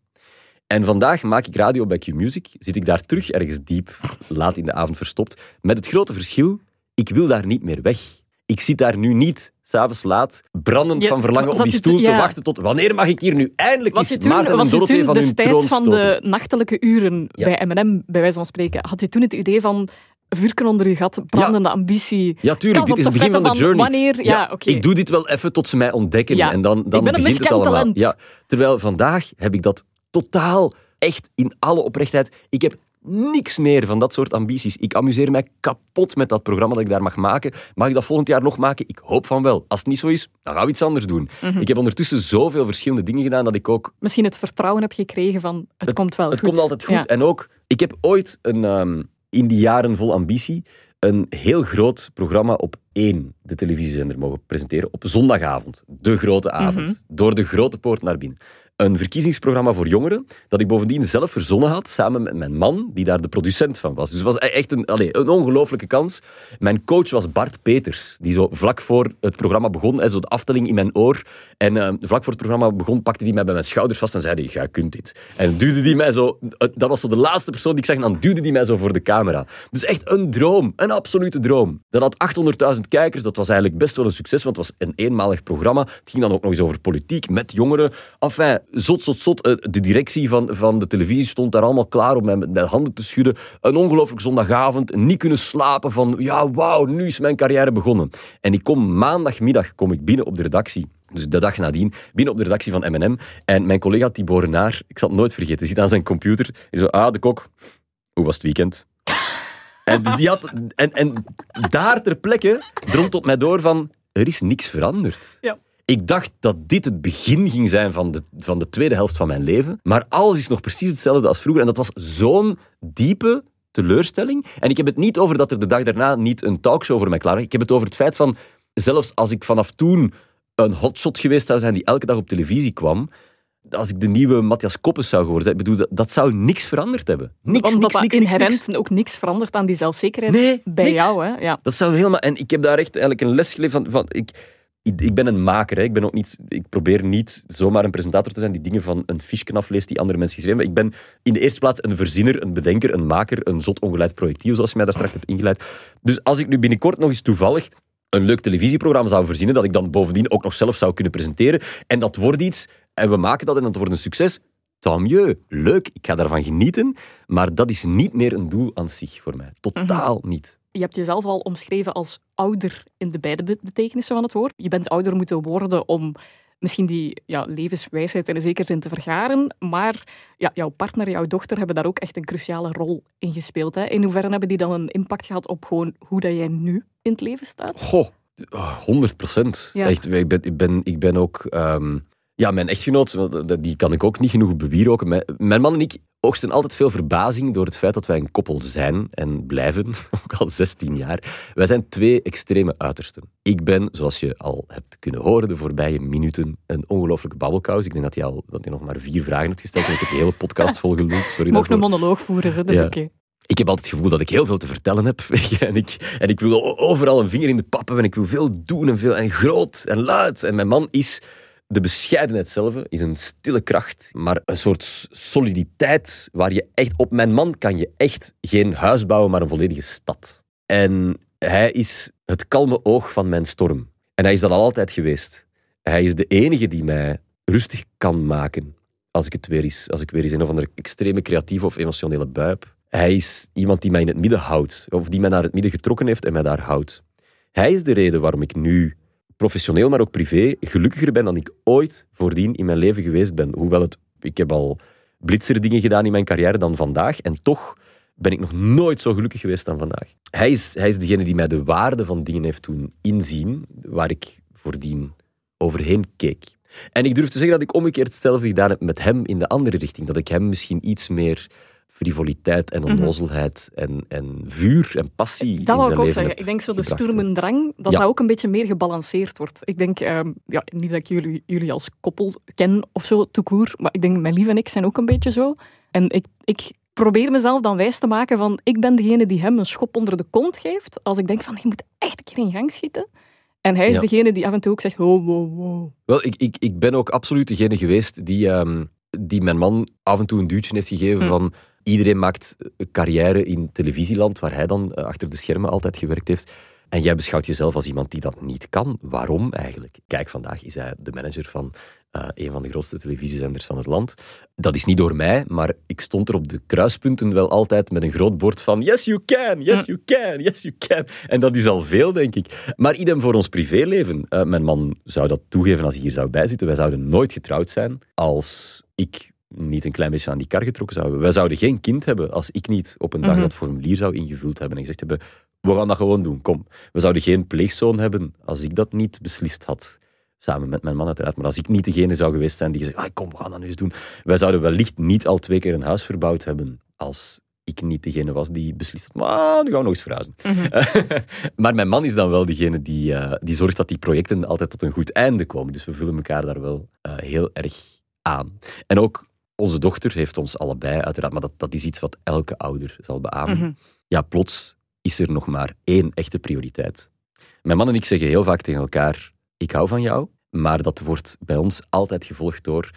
En vandaag maak ik radio bij Q-Music. Zit ik daar terug ergens diep, laat in de avond verstopt. Met het grote verschil, ik wil daar niet meer weg. Ik zit daar nu niet, s'avonds laat, brandend Ja, van verlangen op die stoel te ja. wachten tot wanneer mag ik hier nu eindelijk Was eens Maarten en Dorothee van hun troon van de nachtelijke uren Ja. bij M&M, bij wijze van spreken, had je toen het idee van vuurken onder je gat, brandende ambitie? Ja, tuurlijk, dit is het begin van de journey. Wanneer? Ja, oké. Ik doe dit wel even tot ze mij ontdekken en dan, dan ben een begint het miskend allemaal. talent. Ja, terwijl vandaag heb ik dat totaal, echt in alle oprechtheid. Ik heb niks meer van dat soort ambities. Ik amuseer mij kapot met dat programma dat ik daar mag maken. Mag ik dat volgend jaar nog maken? Ik hoop van wel. Als het niet zo is, dan gaan we iets anders doen. Mhm. Ik heb ondertussen zoveel verschillende dingen gedaan dat ik ook Misschien het vertrouwen heb gekregen van het, komt wel het goed. komt altijd goed. Ja. En ook, ik heb ooit een, ehm, in die jaren vol ambitie een heel groot programma op één, de televisiezender, mogen presenteren. Op zondagavond. De grote avond. Mhm. Door de grote poort naar binnen. Een verkiezingsprogramma voor jongeren, dat ik bovendien zelf verzonnen had, samen met mijn man, die daar de producent van was. Dus het was echt een, allee, een ongelooflijke kans. Mijn coach was Bart Peters, die zo vlak voor het programma begon, hè, zo de aftelling in mijn oor. En eh, vlak voor het programma begon, pakte hij mij bij mijn schouders vast en zei hij, jij kunt dit. En duwde die mij zo, eh, dat was zo de laatste persoon die ik zag, en dan duwde die mij zo voor de camera. Dus echt een droom, een absolute droom. Dat had 800.000 kijkers, dat was eigenlijk best wel een succes, want het was een eenmalig programma. Het ging dan ook nog eens over politiek, met jongeren. Enfin, zot, zot, zot. Eh, De directie van, van de televisie stond daar allemaal klaar om mij met handen te schudden. Een ongelooflijk zondagavond, niet kunnen slapen van, ja, wauw, nu is mijn carrière begonnen. En ik kom maandagmiddag kom ik binnen op de redactie. Dus de dag nadien, binnen op de redactie van M&M. En mijn collega Tibor Naar, ik zal het nooit vergeten, zit aan zijn computer. En zo, ah, de kok, hoe was het weekend? En, dus die had, en, en daar ter plekke drong tot mij door van, er is niks veranderd. Ja. Ik dacht dat dit het begin ging zijn van de, van de tweede helft van mijn leven. Maar alles is nog precies hetzelfde als vroeger. En dat was zo'n diepe teleurstelling. En ik heb het niet over dat er de dag daarna niet een talkshow voor mij klaar lag. Ik heb het over het feit van, zelfs als ik vanaf toen een hotshot geweest zou zijn die elke dag op televisie kwam, als ik de nieuwe Matthias Koppes zou geworden zijn, ik bedoel, dat, dat zou niks veranderd hebben. Niks, Omdat niks, dat niks, inherent niks. ook niks verandert aan die zelfzekerheid Nee, bij jou. Hè? Ja. Dat zou helemaal... En ik heb daar echt eigenlijk een les geleerd van... van ik, ik, ik ben een maker. Hè. Ik, ben ook niet, ik probeer niet zomaar een presentator te zijn die dingen van een fiche afleest die andere mensen geschreven hebben. Ik ben in de eerste plaats een verzinner, een bedenker, een maker, een zot ongeleid projectiel, zoals je mij daar straks hebt ingeleid. Dus als ik nu binnenkort nog eens toevallig een leuk televisieprogramma zou verzinnen, dat ik dan bovendien ook nog zelf zou kunnen presenteren, en dat wordt iets, en we maken dat en dat wordt een succes, tant mieux, leuk, ik ga daarvan genieten, maar dat is niet meer een doel aan zich voor mij. Totaal niet. Je hebt jezelf al omschreven als ouder in de beide be- betekenissen van het woord. Je bent ouder moeten worden om misschien die ja, levenswijsheid in een zekere zin te vergaren. Maar ja, jouw partner, jouw dochter hebben daar ook echt een cruciale rol in gespeeld. Hè? In hoeverre hebben die dan een impact gehad op gewoon hoe dat jij nu in het leven staat? Goh, 100 procent. Ja. Echt, ik ben, ik ben, ik ben ook... ehm, ja, mijn echtgenoot, die kan ik ook niet genoeg bewieroken. Mijn, mijn man en ik, oogsten altijd veel verbazing door het feit dat wij een koppel zijn en blijven, ook al 16 jaar. Wij zijn twee extreme uitersten. Ik ben, zoals je al hebt kunnen horen de voorbije minuten, een ongelooflijke babbelkous. Ik denk dat je al dat je nog maar vier vragen hebt gesteld en ik heb de hele podcast volgeluld. Sorry Mocht daarvoor. een monoloog voeren, hè, dat is Ja. oké. Ik heb altijd het gevoel dat ik heel veel te vertellen heb. en, ik, en ik wil overal een vinger in de pap hebben. En ik wil veel doen en, veel, en groot en luid. En mijn man is de bescheidenheid zelf, is een stille kracht. Maar een soort soliditeit waar je echt... Op mijn man kan je echt geen huis bouwen, maar een volledige stad. En hij is het kalme oog van mijn storm. En hij is dat al altijd geweest. Hij is de enige die mij rustig kan maken als ik het weer eens, als ik weer eens een of andere extreme creatieve of emotionele bui. Hij is iemand die mij in het midden houdt, of die mij naar het midden getrokken heeft en mij daar houdt. Hij is de reden waarom ik nu, professioneel maar ook privé, gelukkiger ben dan ik ooit voordien in mijn leven geweest ben. Hoewel het, ik heb al blitzer dingen gedaan in mijn carrière dan vandaag, en toch ben ik nog nooit zo gelukkig geweest dan vandaag. Hij is, hij is degene die mij de waarde van dingen heeft doen inzien, waar ik voordien overheen keek. En ik durf te zeggen dat ik omgekeerd hetzelfde gedaan heb met hem in de andere richting. Dat ik hem misschien iets meer frivoliteit en onnozelheid en, en vuur en passie in Dat zijn ik ook zeggen. Ik denk zo de gebracht. Sturm en Drang, dat Ja. dat ook een beetje meer gebalanceerd wordt. Ik denk, ehm, ja, niet dat ik jullie, jullie als koppel ken of zo, court, maar ik denk, mijn lief en ik zijn ook een beetje zo. En ik, ik probeer mezelf dan wijs te maken van, ik ben degene die hem een schop onder de kont geeft, als ik denk van, je moet echt een keer in gang schieten. En hij is Ja. degene die af en toe ook zegt, oh, wow, wow. Wel, ik, ik, ik ben ook absoluut degene geweest die, ehm, die mijn man af en toe een duwtje heeft gegeven Hm. van iedereen maakt carrière in televisieland, waar hij dan eh, achter de schermen altijd gewerkt heeft. En jij beschouwt jezelf als iemand die dat niet kan. Waarom eigenlijk? Kijk, vandaag is hij de manager van eh, een van de grootste televisiezenders van het land. Dat is niet door mij, maar ik stond er op de kruispunten wel altijd met een groot bord van Yes, you can, yes, you can, yes, you can. En dat is al veel, denk ik. Maar idem voor ons privéleven. Eh, mijn man zou dat toegeven als hij hier zou bijzitten. Wij zouden nooit getrouwd zijn als ik niet een klein beetje aan die kar getrokken zou hebben. Wij zouden geen kind hebben als ik niet op een dag Mhm. dat formulier zou ingevuld hebben en gezegd hebben we gaan dat gewoon doen, kom. We zouden geen pleegzoon hebben als ik dat niet beslist had. Samen met mijn man uiteraard. Maar als ik niet degene zou geweest zijn die gezegd ah, kom, we gaan dat nu eens doen. Wij zouden wellicht niet al twee keer een huis verbouwd hebben als ik niet degene was die beslist had, maar nu gaan we nog eens verhuizen. maar mijn man is dan wel degene die, eh, die zorgt dat die projecten altijd tot een goed einde komen. Dus we vullen elkaar daar wel eh, heel erg aan. En ook onze dochter heeft ons allebei, uiteraard, maar dat, dat is iets wat elke ouder zal beamen. Mhm. Ja, plots is er nog maar één echte prioriteit. Mijn man en ik zeggen heel vaak tegen elkaar, ik hou van jou, maar dat wordt bij ons altijd gevolgd door,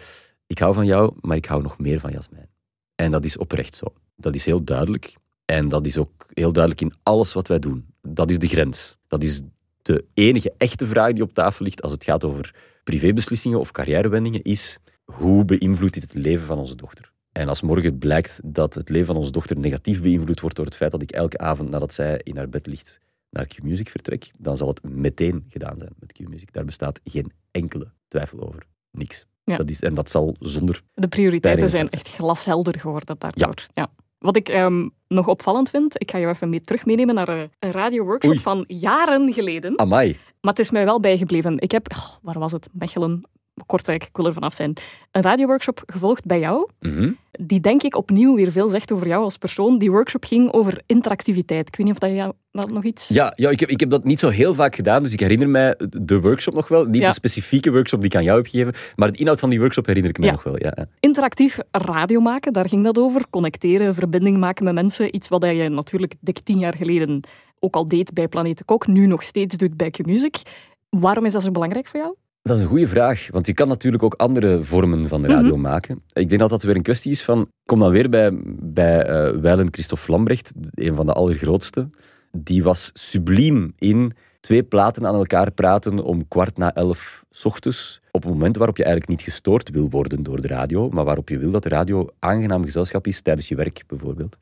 ik hou van jou, maar ik hou nog meer van Jasmijn. En dat is oprecht zo. Dat is heel duidelijk. En dat is ook heel duidelijk in alles wat wij doen. Dat is de grens. Dat is de enige echte vraag die op tafel ligt als het gaat over privébeslissingen of carrièrewendingen, is hoe beïnvloedt dit het leven van onze dochter? En als morgen blijkt dat het leven van onze dochter negatief beïnvloed wordt door het feit dat ik elke avond nadat zij in haar bed ligt naar Q-Music vertrek, dan zal het meteen gedaan zijn met Q-Music. Daar bestaat geen enkele twijfel over. Niks. Ja. Dat is, en dat zal zonder... De prioriteiten zijn echt glashelder geworden daardoor. Ja. Wat ik ehm, nog opvallend vind, ik ga je even mee terug meenemen naar een, een radioworkshop Oei. van jaren geleden. Amai. Maar het is mij wel bijgebleven. Ik heb, oh, waar was het? Mechelen, Kortrijk, ik wil er vanaf zijn. Een radioworkshop gevolgd bij jou, Mhm. die denk ik opnieuw weer veel zegt over jou als persoon. Die workshop ging over interactiviteit. Ik weet niet of dat jou dat nog iets... Ja, ja ik, heb, ik heb dat niet zo heel vaak gedaan, dus ik herinner mij de workshop nog wel. Niet Ja. de specifieke workshop die ik aan jou heb gegeven, maar de inhoud van die workshop herinner ik me Ja. nog wel. Ja, ja. Interactief radio maken, daar ging dat over. Connecteren, verbinding maken met mensen. Iets wat je natuurlijk dik tien jaar geleden ook al deed bij Planeet Kok, nu nog steeds doet bij Q-Music. Waarom is dat zo belangrijk voor jou? Dat is een goede vraag, want je kan natuurlijk ook andere vormen van radio maken. Ik denk dat dat weer een kwestie is van... Kom dan weer bij, bij eh Weilen Christophe Lambrecht, een van de allergrootste. Die was subliem in twee platen aan elkaar praten om kwart na elf 's ochtends. Op een moment waarop je eigenlijk niet gestoord wil worden door de radio, maar waarop je wil dat de radio aangenaam gezelschap is tijdens je werk, bijvoorbeeld.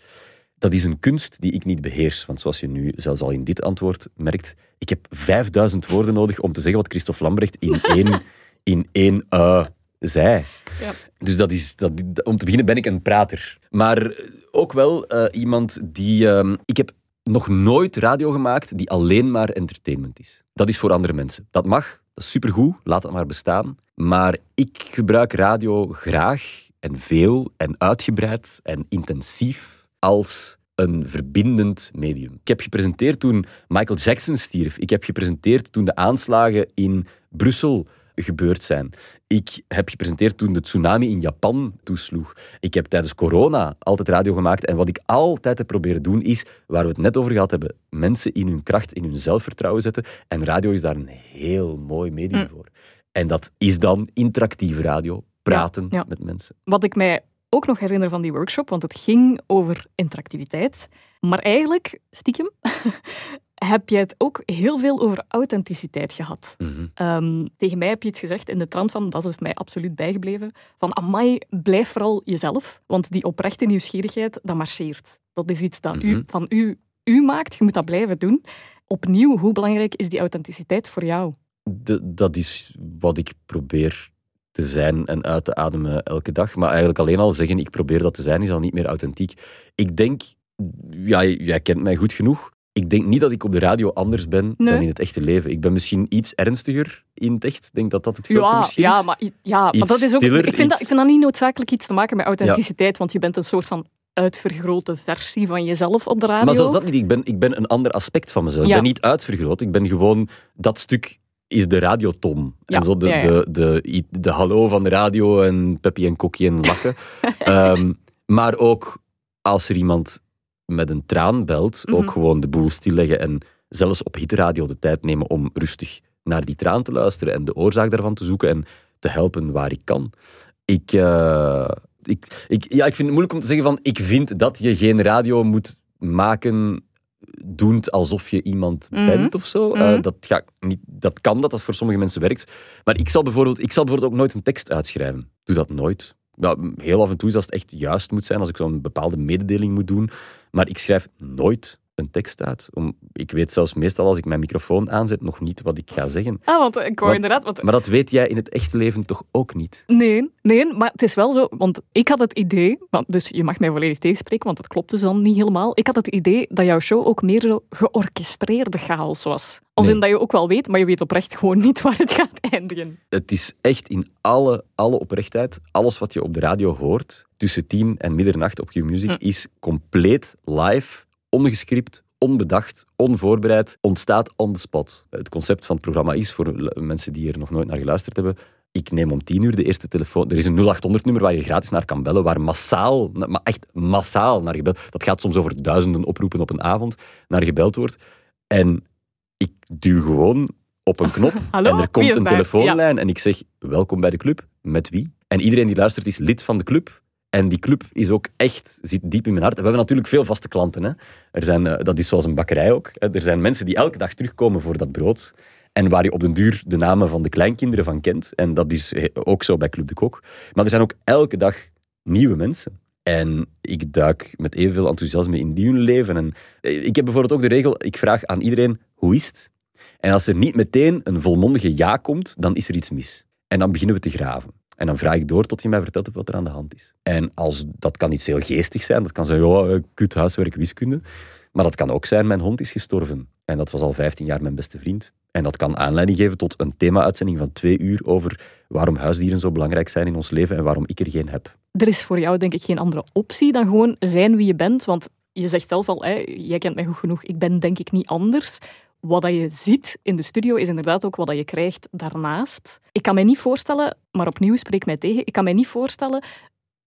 Dat is een kunst die ik niet beheers. Want zoals je nu zelfs al in dit antwoord merkt, ik heb 5000 woorden nodig om te zeggen wat Christophe Lambrecht in één, in één uh, zei. Ja. Dus dat is, dat, om te beginnen ben ik een prater. Maar ook wel eh, iemand die... ehm, ik heb nog nooit radio gemaakt die alleen maar entertainment is. Dat is voor andere mensen. Dat mag, dat is supergoed, laat dat maar bestaan. Maar ik gebruik radio graag en veel en uitgebreid en intensief als een verbindend medium. Ik heb gepresenteerd toen Michael Jackson stierf. Ik heb gepresenteerd toen de aanslagen in Brussel gebeurd zijn. Ik heb gepresenteerd toen de tsunami in Japan toesloeg. Ik heb tijdens corona altijd radio gemaakt. En wat ik altijd heb proberen doen is, waar we het net over gehad hebben, mensen in hun kracht, in hun zelfvertrouwen zetten. En radio is daar een heel mooi medium Mm. voor. En dat is dan interactieve radio, praten ja. met mensen. Wat ik mij ook nog herinner van die workshop, want het ging over interactiviteit. Maar eigenlijk, stiekem, heb je het ook heel veel over authenticiteit gehad. Mhm. Ehm, tegen mij heb je iets gezegd in de trant van, dat is mij absoluut bijgebleven, van amai, blijf vooral jezelf, want die oprechte nieuwsgierigheid, dat marcheert. Dat is iets dat u, Mhm. van u, u maakt, je moet dat blijven doen. Opnieuw, hoe belangrijk is die authenticiteit voor jou? De- dat is wat ik probeer te zijn en uit te ademen elke dag. Maar eigenlijk alleen al zeggen, ik probeer dat te zijn, is al niet meer authentiek. Ik denk, ja, jij kent mij goed genoeg. Ik denk niet dat ik op de radio anders ben Nee. dan in het echte leven. Ik ben misschien iets ernstiger in het echt. Ik denk dat dat het grootste Ja, is. maar, ja, maar dat is ook, stiller, ik, vind dat, ik vind dat niet noodzakelijk iets te maken met authenticiteit, want je bent een soort van uitvergrote versie van jezelf op de radio. Maar zoals dat niet, ik ben, ik ben een ander aspect van mezelf. Ja. Ik ben niet uitvergroot, ik ben gewoon dat stuk is de radiotom. Ja, En zo de, ja, ja. De, de, de, hallo van de radio en Peppy en Kokkie en lachen. Ehm, maar ook als er iemand met een traan belt, Mhm. ook gewoon de boel stilleggen en zelfs op hitradio de tijd nemen om rustig naar die traan te luisteren en de oorzaak daarvan te zoeken en te helpen waar ik kan. Ik, eh, ik, ik, ja, ik vind het moeilijk om te zeggen van ik vind dat je geen radio moet maken doend alsof je iemand Mhm. bent of zo. Mhm. Eh, dat, ga, niet, dat kan dat, dat voor sommige mensen werkt. Maar ik zal, bijvoorbeeld, ik zal bijvoorbeeld ook nooit een tekst uitschrijven. Doe dat nooit. Ja, heel af en toe is als het echt juist moet zijn, als ik zo'n bepaalde mededeling moet doen. Maar ik schrijf nooit een tekst uit. Om, ik weet zelfs meestal als ik mijn microfoon aanzet nog niet wat ik ga zeggen. Ah, want ik Want- inderdaad... Want, Maar dat weet jij in het echte leven toch ook niet? nee, nee, maar het is wel zo, want ik had het idee, dus je mag mij volledig tegenspreken, want het klopt dus dan niet helemaal. Ik had het idee dat jouw show ook meer zo georchestreerde chaos was. Als Nee. in dat je ook wel weet, maar je weet oprecht gewoon niet waar het gaat eindigen. Het is echt in alle, alle oprechtheid, alles wat je op de radio hoort, tussen tien en middernacht op Q-Music, Hm. is compleet live, ongescript, onbedacht, onvoorbereid, ontstaat on the spot. Het concept van het programma is, voor mensen die er nog nooit naar geluisterd hebben, ik neem om tien uur de eerste telefoon. Er is een 0800-nummer waar je gratis naar kan bellen, waar massaal, maar echt massaal naar gebeld Dat gaat soms over duizenden oproepen op een avond, naar gebeld wordt. En ik duw gewoon op een knop Hallo, en er komt een telefoonlijn en ik zeg welkom bij de club. Met wie? En iedereen die luistert is lid van de club. En die club is ook echt, zit diep in mijn hart. We hebben natuurlijk veel vaste klanten. Hè. Er zijn, eh, dat is zoals een bakkerij ook. Hè. Er zijn mensen die elke dag terugkomen voor dat brood. En waar je op den duur de namen van de kleinkinderen van kent. En dat is eh, ook zo bij Club de Kok. Maar er zijn ook elke dag nieuwe mensen. En ik duik met evenveel enthousiasme in die hun leven. En eh, ik heb bijvoorbeeld ook de regel, ik vraag aan iedereen, hoe is het? En als er niet meteen een volmondige ja komt, dan is er iets mis. En dan beginnen we te graven. En dan vraag ik door tot je mij vertelt wat er aan de hand is. En als, dat kan iets heel geestig zijn. Dat kan zijn, ja, eh, kut huiswerk, wiskunde. Maar dat kan ook zijn, mijn hond is gestorven. En dat was al 15 jaar mijn beste vriend. En dat kan aanleiding geven tot een thema-uitzending van twee uur over waarom huisdieren zo belangrijk zijn in ons leven en waarom ik er geen heb. Er is voor jou denk ik geen andere optie dan gewoon zijn wie je bent. Want je zegt zelf al, hè, jij kent mij goed genoeg, ik ben denk ik niet anders. Wat dat je ziet in de studio is inderdaad ook wat je krijgt daarnaast. Ik kan mij niet voorstellen, maar opnieuw spreek mij tegen, ik kan mij niet voorstellen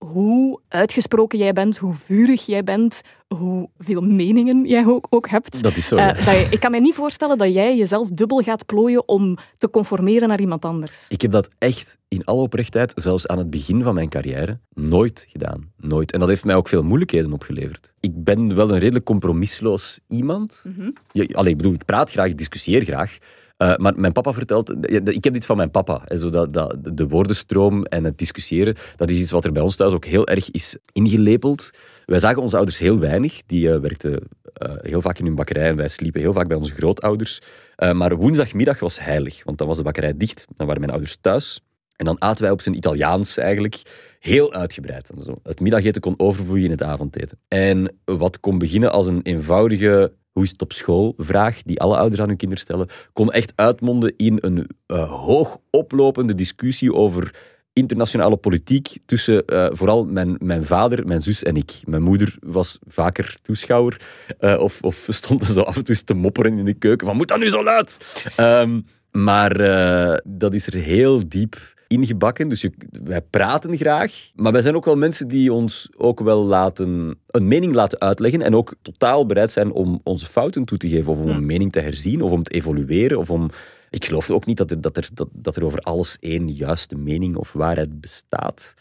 hoe uitgesproken jij bent, hoe vurig jij bent, hoeveel meningen jij ook, ook hebt. Dat is zo. Eh, dat je, ik kan mij niet voorstellen dat jij jezelf dubbel gaat plooien om te conformeren naar iemand anders. Ik heb dat echt in alle oprechtheid, zelfs aan het begin van mijn carrière, nooit gedaan. Nooit. En dat heeft mij ook veel moeilijkheden opgeleverd. Ik ben wel een redelijk compromisloos iemand. Ja, allee, ik bedoel, ik praat graag, ik discussieer graag. Eh, maar mijn papa vertelt... Ik heb dit van mijn papa. Hè, zo dat, de woordenstroom en het discussiëren, dat is iets wat er bij ons thuis ook heel erg is ingelepeld. Wij zagen onze ouders heel weinig. Die eh, werkten eh, heel vaak in hun bakkerij en wij sliepen heel vaak bij onze grootouders. Maar woensdagmiddag was heilig, want dan was de bakkerij dicht. Dan waren mijn ouders thuis. En dan aten wij op zijn Italiaans eigenlijk heel uitgebreid. Zo. Het middageten kon overvloeien in het avondeten. En wat kon beginnen als een eenvoudige hoe is het op school vraag die alle ouders aan hun kinderen stellen, kon echt uitmonden in een eh, hoog oplopende discussie over internationale politiek tussen uh, vooral mijn, mijn vader, mijn zus en ik. Mijn moeder was vaker toeschouwer uh, of, of stond zo af en toe te mopperen in de keuken van moet dat nu zo luid? Um, maar uh, dat is er heel diep ingebakken. Dus je, wij praten graag. Maar wij zijn ook wel mensen die ons ook wel laten, een mening laten uitleggen. En ook totaal bereid zijn om onze fouten toe te geven. Of om een mening te herzien. Of om te evolueren. Of om ik geloof ook niet dat er, dat, er, dat, dat er over alles één juiste mening of waarheid bestaat.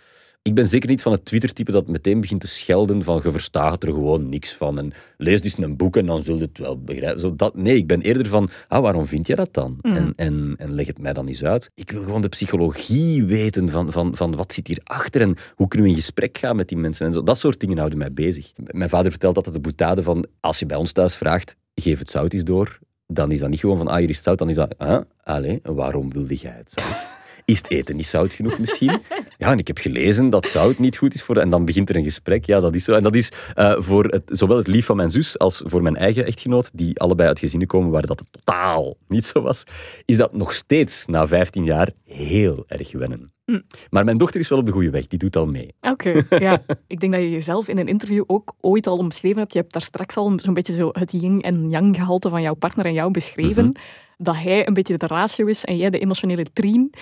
Ik ben zeker niet van het Twitter-type dat meteen begint te schelden van je verstaat er gewoon niks van en lees dus een boek en dan zul je het wel begrijpen. Zo dat, nee, ik ben eerder van, ah, waarom vind je dat dan? Mm. En, en, en leg het mij dan eens uit. Ik wil gewoon de psychologie weten van, van, van wat zit hierachter en hoe kunnen we in gesprek gaan met die mensen en zo. Dat soort dingen houden mij bezig. Mijn vader vertelt altijd de boetade van, als je bij ons thuis vraagt, geef het zout eens door dan is dat niet gewoon van, ah, hier is zout, dan is dat, ah, allez, waarom wilde jij het zout? Is het eten niet zout genoeg misschien? Ja, en ik heb gelezen dat zout niet goed is voor... En dan begint er een gesprek. Ja, dat is zo. En dat is uh, voor het, zowel het lief van mijn zus als voor mijn eigen echtgenoot, die allebei uit gezinnen komen waar dat totaal niet zo was, is dat nog steeds na 15 jaar heel erg wennen. Hm. Maar mijn dochter is wel op de goede weg, die doet al mee. Oké, ja. Ik denk dat je jezelf in een interview ook ooit al omschreven hebt. Je hebt daar straks al zo'n beetje zo het yin en yang gehalte van jouw partner en jou beschreven. Mhm. Dat hij een beetje de ratio is en jij de emotionele trien.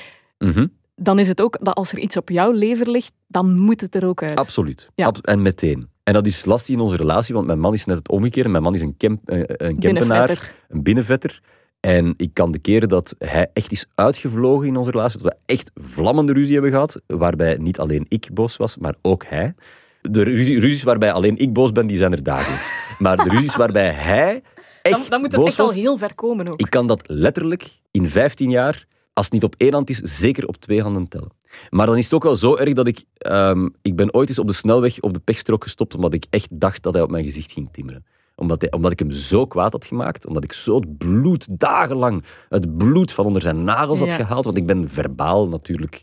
Mhm. Dan is het ook dat als er iets op jouw lever ligt, dan moet het er ook uit. Absoluut. Ja. en meteen. En dat is lastig in onze relatie, want mijn man is net het omgekeerde. Mijn man is een, camp, eh, een campenaar, een binnenvetter. En ik kan de keren dat hij echt is uitgevlogen in onze relatie, dat we echt vlammende ruzie hebben gehad, waarbij niet alleen ik boos was, maar ook hij. De ruzie, ruzies waarbij alleen ik boos ben, die zijn er dagelijks. Maar de ruzies waarbij hij echt dan, dan moet het echt al heel ver komen ook. Ik kan dat letterlijk in 15 jaar, als het niet op één hand is, zeker op twee handen tellen. Maar dan is het ook wel zo erg dat ik... Um, ik ben ooit eens op de snelweg op de pechstrook gestopt, omdat ik echt dacht dat hij op mijn gezicht ging timmeren omdat, omdat ik hem zo kwaad had gemaakt. Omdat ik zo het bloed, dagenlang, het bloed van onder zijn nagels had gehaald. Want ik ben verbaal natuurlijk...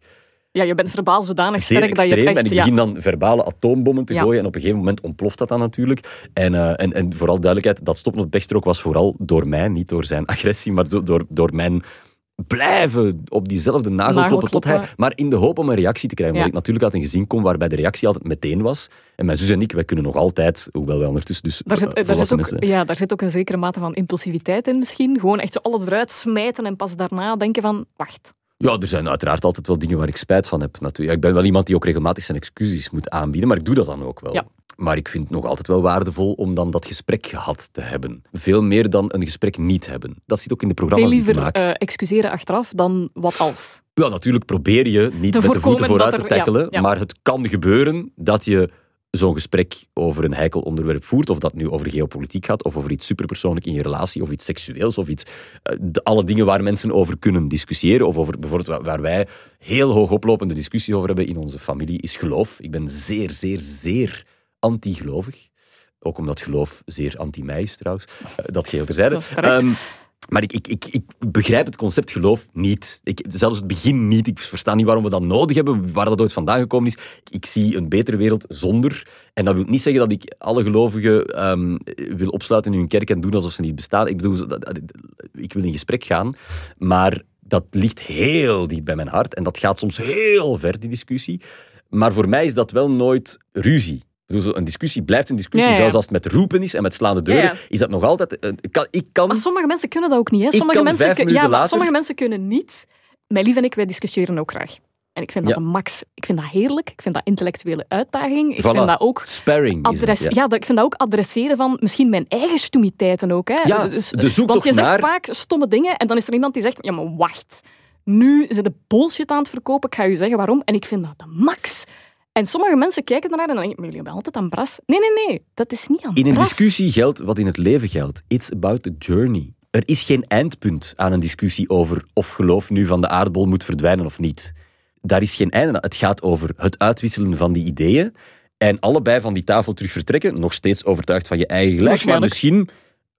Ja, je bent verbaal zodanig sterk dat je echt... En ik begin dan verbale atoombommen te gooien. En op een gegeven moment ontploft dat dan natuurlijk. En, uh, en, en vooral duidelijkheid, dat stoppen op de was vooral door mij. Niet door zijn agressie, maar door, door mijn blijven op diezelfde nagel kloppen tot hij... Maar in de hoop om een reactie te krijgen. Ja. Omdat ik natuurlijk uit een gezin kom waarbij de reactie altijd meteen was. En mijn zus en ik, wij kunnen nog altijd, hoewel wij ondertussen dus daar zit, daar zit ook, Ja, daar zit ook een zekere mate van impulsiviteit in misschien. Gewoon echt zo alles eruit smijten en pas daarna denken van, wacht... Ja, er zijn uiteraard altijd wel dingen waar ik spijt van heb. Natuurlijk. Ik ben wel iemand die ook regelmatig zijn excuses moet aanbieden, maar ik doe dat dan ook wel. Ja. Maar ik vind het nog altijd wel waardevol om dan dat gesprek gehad te hebben. Veel meer dan een gesprek niet hebben. Dat zit ook in de programma's Veel liever uh, excuseren achteraf dan wat als. Ja, natuurlijk probeer je niet met de voeten vooruit te tackelen. Maar het kan gebeuren dat je zo'n gesprek over een heikel onderwerp voert, of dat nu over geopolitiek gaat, of over iets superpersoonlijk in je relatie, of iets seksueels, of iets, uh, alle dingen waar mensen over kunnen discussiëren, of over bijvoorbeeld waar wij heel hoog oplopende discussie over hebben in onze familie, is geloof. Ik ben zeer, zeer, zeer anti-gelovig. Ook omdat geloof zeer anti-mij is trouwens. Eh, dat geheel terzijde. Um, maar ik, ik, ik, ik, begrijp het concept geloof niet. Ik, zelfs het begin niet. Ik versta niet waarom we dat nodig hebben, waar dat ooit vandaan gekomen is. Ik zie een betere wereld zonder. En dat wil niet zeggen dat ik alle gelovigen um, wil opsluiten in hun kerk en doen alsof ze niet bestaan. Ik bedoel, ik wil in gesprek gaan. Maar dat ligt heel diep bij mijn hart. En dat gaat soms heel ver, die discussie. Maar voor mij is dat wel nooit ruzie bedoel, een discussie blijft een discussie. Zelfs als het met roepen is en met slaande deuren, is dat nog altijd... Uh, kan, ik kan, maar sommige mensen kunnen dat ook niet. Hè? Sommige, mensen, ja, sommige mensen kunnen niet. Mijn lief en ik, wij discussiëren ook graag. En ik vind dat een max. Ik vind dat heerlijk. Ik vind dat intellectuele uitdaging. Ik vind dat ook... Sparring. Adres, ja. ik vind dat ook adresseren van misschien mijn eigen stomiteiten ook. Hè. Ja, dus, de want je zegt vaak stomme dingen en dan is er iemand die zegt, ja maar wacht. Nu ze de bullshit aan het verkopen. Ik ga je zeggen waarom. En ik vind dat de max. En sommige mensen kijken ernaar en dan denken, maar jullie hebben altijd aan bras. Nee, nee, nee, dat is niet aan In een discussie geldt wat in het leven geldt. It's about the journey. Er is geen eindpunt aan een discussie over of geloof nu van de aardbol moet verdwijnen of niet. Daar is geen einde aan. Het gaat over het uitwisselen van die ideeën en allebei van die tafel terug vertrekken, nog steeds overtuigd van je eigen gelijk, maar misschien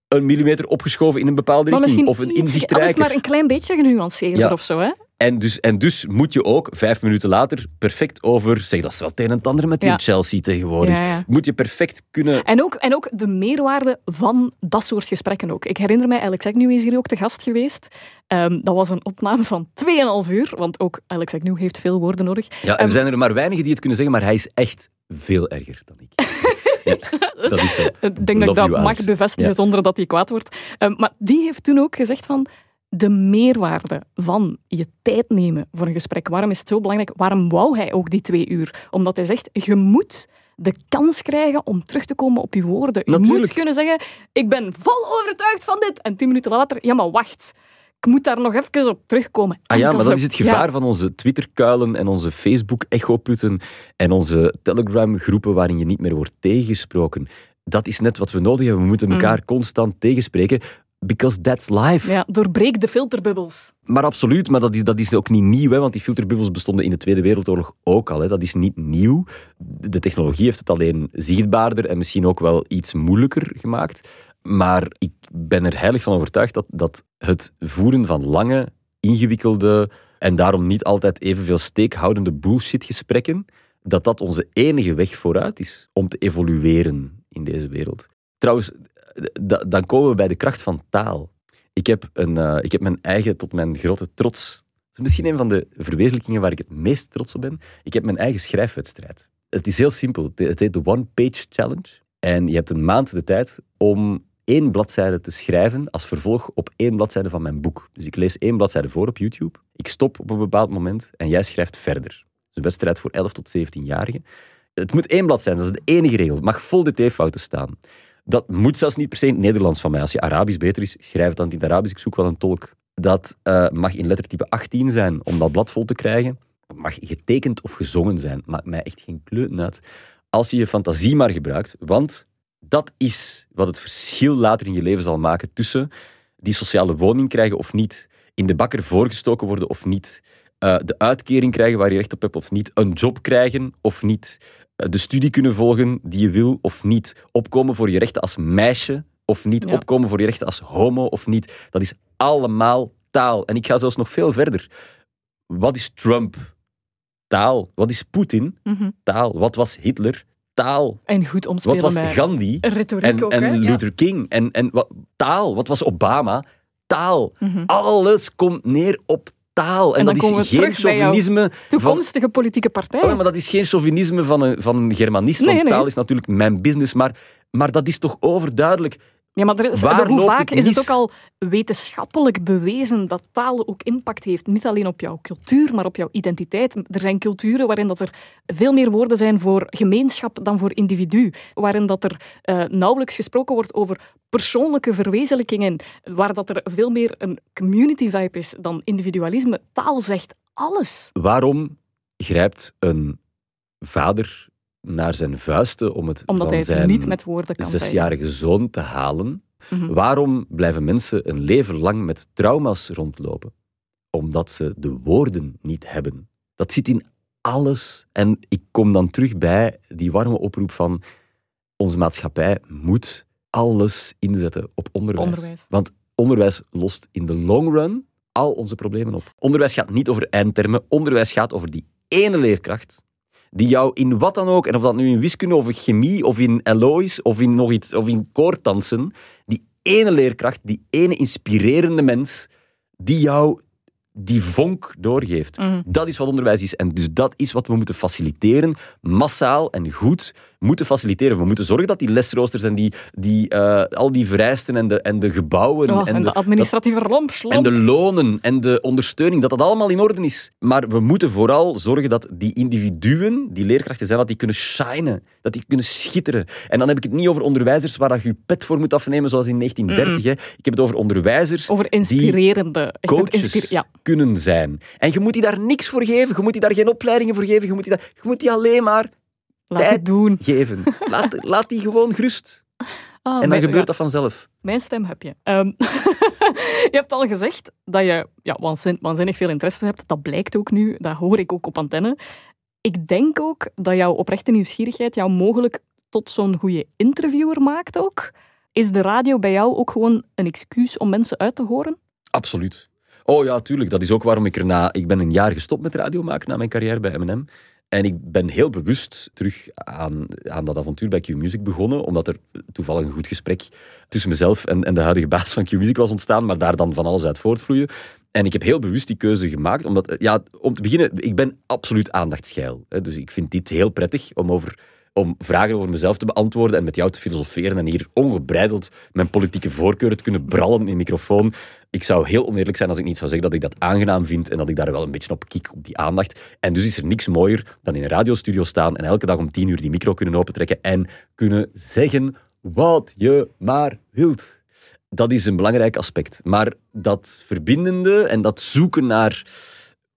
een millimeter opgeschoven in een bepaalde richting. Of een inzichtrijk. Alles maar een klein beetje genuanceerder ja. of zo, hè? En dus, en dus moet je ook vijf minuten later perfect over... Zeg, dat is wel het een en het ander met die Ja. Chelsea tegenwoordig. Ja, ja. Moet je perfect kunnen... En ook, en ook de meerwaarde van dat soort gesprekken ook. Ik herinner mij, Alex Agnew is hier ook te gast geweest. Ehm, dat was een opname van 2,5 uur, want ook Alex Agnew heeft veel woorden nodig. Ja, en er zijn er maar weinigen die het kunnen zeggen, maar hij is echt veel erger dan ik. ja, dat is zo. Ik denk dat ik dat mag bevestigen Ja. zonder dat hij kwaad wordt. Ehm, maar die heeft toen ook gezegd van de meerwaarde van je tijd nemen voor een gesprek. Waarom is het zo belangrijk? Waarom wou hij ook die twee uur? Omdat hij zegt, je moet de kans krijgen om terug te komen op je woorden. Je moet kunnen zeggen, ik ben vol overtuigd van dit. En tien minuten later, ja maar wacht. Ik moet daar nog even op terugkomen. Ah ja, maar dat is het gevaar ja. van onze Twitter-kuilen en onze Facebook-echoputten en onze Telegram-groepen waarin je niet meer wordt tegengesproken. Dat is net wat we nodig hebben. We moeten elkaar constant tegenspreken. Because that's life. Ja, doorbreek de filterbubbels. Maar absoluut, maar dat is, dat is ook niet nieuw, hè, want die filterbubbels bestonden in de Tweede Wereldoorlog ook al. Hè. Dat is niet nieuw. De technologie heeft het alleen zichtbaarder en misschien ook wel iets moeilijker gemaakt. Maar ik ben er heilig van overtuigd dat, dat het voeren van lange, ingewikkelde en daarom niet altijd evenveel steekhoudende bullshit-gesprekken, dat dat onze enige weg vooruit is om te evolueren in deze wereld. Trouwens, dan komen we bij de kracht van taal. Ik heb, een, eh, ik heb mijn eigen, tot mijn grote trots, misschien een van de verwezenlijkingen waar ik het meest trots op ben, ik heb mijn eigen schrijfwedstrijd. Het is heel simpel. Het- heet de One Page Challenge. En je hebt een maand de tijd om één bladzijde te schrijven als vervolg op één bladzijde van mijn boek. Dus ik lees één bladzijde voor op YouTube. Ik stop op een bepaald moment en jij schrijft verder. Het is een wedstrijd voor 11 tot 17-jarigen. Het moet één blad zijn, dat is de enige regel. Het mag vol dt-fouten staan. Dat moet zelfs niet per se in het Nederlands van mij. Als je Arabisch beter is, schrijf het dan in het Arabisch. Ik zoek wel een tolk. Dat eh, mag in lettertype 18 zijn om dat blad vol te krijgen. Het mag getekend of gezongen zijn. Maakt mij echt geen kleut. Als je je fantasie maar gebruikt. Want dat is wat het verschil later in je leven zal maken tussen die sociale woning krijgen of niet, in de bakker voorgestoken worden of niet, eh, de uitkering krijgen waar je recht op hebt of niet, een job krijgen of niet, de studie kunnen volgen die je wil of niet, opkomen voor je rechten als meisje of niet, Ja. opkomen voor je rechten als homo of niet. Dat is allemaal taal. En ik ga zelfs nog veel verder. Wat is Trump? Taal. Wat is Poetin? Mhm. Taal. Wat was Hitler? Taal. En goed Wat omspelen was met Gandhi? retoriek En, ook. en? Ja. Luther King. En, en wat, taal. Wat was Obama? Taal. Mhm. Alles komt neer op taal. En, dat is geen chauvinisme van... Toekomstige politieke partij. Oh, maar dat is geen chauvinisme van een, van een germanist. Nee, want nee. taal is natuurlijk mijn business. Maar, maar dat is toch overduidelijk. Ja, maar er is, Waar hoe vaak is het ook al wetenschappelijk bewezen dat taal ook impact heeft. Niet alleen op jouw cultuur, maar op jouw identiteit. Er zijn culturen waarin dat er veel meer woorden zijn voor gemeenschap dan voor individu. Waarin dat er eh, nauwelijks gesproken wordt over persoonlijke verwezenlijkingen. Waar dat er veel meer een community vibe is dan individualisme. Taal zegt alles. Waarom grijpt een vader naar zijn vuisten om het Omdat van hij het zijn niet met woorden kan zesjarige zoon te halen? Mhm. Waarom blijven mensen een leven lang met trauma's rondlopen? Omdat ze de woorden niet hebben. Dat zit in alles. En ik kom dan terug bij die warme oproep van onze maatschappij moet alles inzetten op onderwijs. Onderwijs. Want onderwijs lost in de long run al onze problemen op. Onderwijs gaat niet over eindtermen. Onderwijs gaat over die ene leerkracht die jou in wat dan ook, en of dat nu in wiskunde of in chemie of in LO is of in nog iets, of in koordansen, die ene leerkracht, die ene inspirerende mens, die jou die vonk doorgeeft. Mhm. Dat is wat onderwijs is. En dus dat is wat we moeten faciliteren, massaal en goed moeten faciliteren. We moeten zorgen dat die lesroosters en die, die, eh, al die vereisten en de, en de gebouwen Oh, en, de dat- administratieve rompslomp. en de lonen en de ondersteuning, dat dat allemaal in orde is. Maar we moeten vooral zorgen dat die individuen, die leerkrachten zijn, dat die kunnen shinen. Dat die kunnen schitteren. En dan heb ik het niet over onderwijzers waar dat je je pet voor moet afnemen, zoals in 1930. Hè. Ik heb het over onderwijzers Over inspirerende. coaches ja. Kunnen zijn. En je moet die daar niks voor geven. Je moet die daar geen opleidingen voor geven. Je moet die, daar, je moet die alleen maar Laat tijd doen. geven. Laat, laat die gewoon gerust. Ah, En dan mijn- gebeurt ja, dat vanzelf. Mijn stem heb je. Ehm, je hebt al gezegd dat je ja, waanzin- waanzinnig veel interesse hebt. Dat blijkt ook nu. Dat hoor ik ook op antenne. Ik denk ook dat jouw oprechte nieuwsgierigheid jou mogelijk tot zo'n goede interviewer maakt ook. Is de radio bij jou ook gewoon een excuus om mensen uit te horen? Absoluut. Oh ja, tuurlijk. Dat is ook waarom ik erna... Ik ben een jaar gestopt met radio maken na mijn carrière bij M&M. En ik ben heel bewust terug aan, aan dat avontuur bij Q-Music begonnen, omdat er toevallig een goed gesprek tussen mezelf en, en de huidige baas van Q-Music was ontstaan, maar daar dan van alles uit voortvloeien. En ik heb heel bewust die keuze gemaakt, omdat, ja, om te beginnen, ik ben absoluut aandachtsgeil. Dus ik vind dit heel prettig om over om vragen over mezelf te beantwoorden en met jou te filosoferen en hier ongebreideld mijn politieke voorkeuren te kunnen brallen in de microfoon. Ik zou heel oneerlijk zijn als ik niet zou zeggen dat ik dat aangenaam vind en dat ik daar wel een beetje op kik, op die aandacht. En dus is er niks mooier dan in een radiostudio staan en elke dag om tien uur die micro kunnen opentrekken en kunnen zeggen wat je maar wilt. Dat is een belangrijk aspect. Maar dat verbindende en dat zoeken naar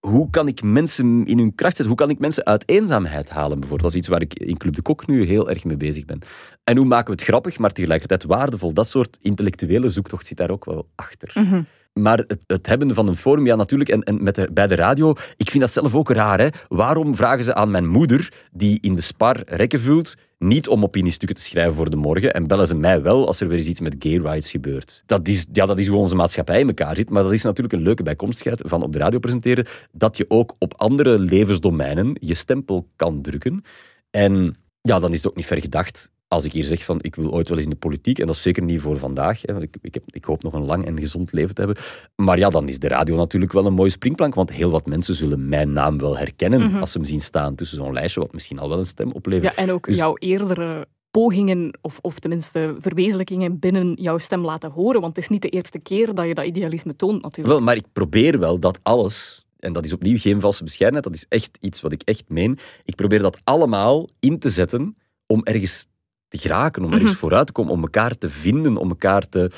hoe kan ik mensen in hun kracht zetten? Hoe kan ik mensen uit eenzaamheid halen, bijvoorbeeld? Dat is iets waar ik in Club de Kok nu heel erg mee bezig ben. En hoe maken we het grappig, maar tegelijkertijd waardevol? Dat soort intellectuele zoektocht zit daar ook wel achter. Mhm. Maar het, het, hebben van een forum, ja natuurlijk, en, en met de, bij de radio, ik vind dat zelf ook raar. Hè? Waarom vragen ze aan mijn moeder, die in de spar rekken vult, niet om opiniestukken te schrijven voor de morgen en bellen ze mij wel als er weer eens iets met gay rights gebeurt. Dat is, ja, dat is hoe onze maatschappij in elkaar zit, maar dat is natuurlijk een leuke bijkomstigheid van op de radio presenteren, dat je ook op andere levensdomeinen je stempel kan drukken. En ja, dan is het ook niet ver gedacht als ik hier zeg van ik wil ooit wel eens in de politiek, en dat is zeker niet voor vandaag, hè, ik, ik, heb, ik hoop nog een lang en gezond leven te hebben, maar ja, dan is de radio natuurlijk wel een mooie springplank, want heel wat mensen zullen mijn naam wel herkennen Mhm. als ze hem zien staan tussen zo'n lijstje, wat misschien al wel een stem oplevert. Ja, en ook Dus- jouw eerdere pogingen, of, of tenminste verwezenlijkingen binnen jouw stem laten horen. Want het is niet de eerste keer dat je dat idealisme toont, natuurlijk. Wel, maar ik probeer wel dat alles, en dat is opnieuw geen valse bescheidenheid, dat is echt iets wat ik echt meen, ik probeer dat allemaal in te zetten om ergens te geraken, om ergens Mhm. vooruit te komen, om elkaar te vinden, om elkaar te...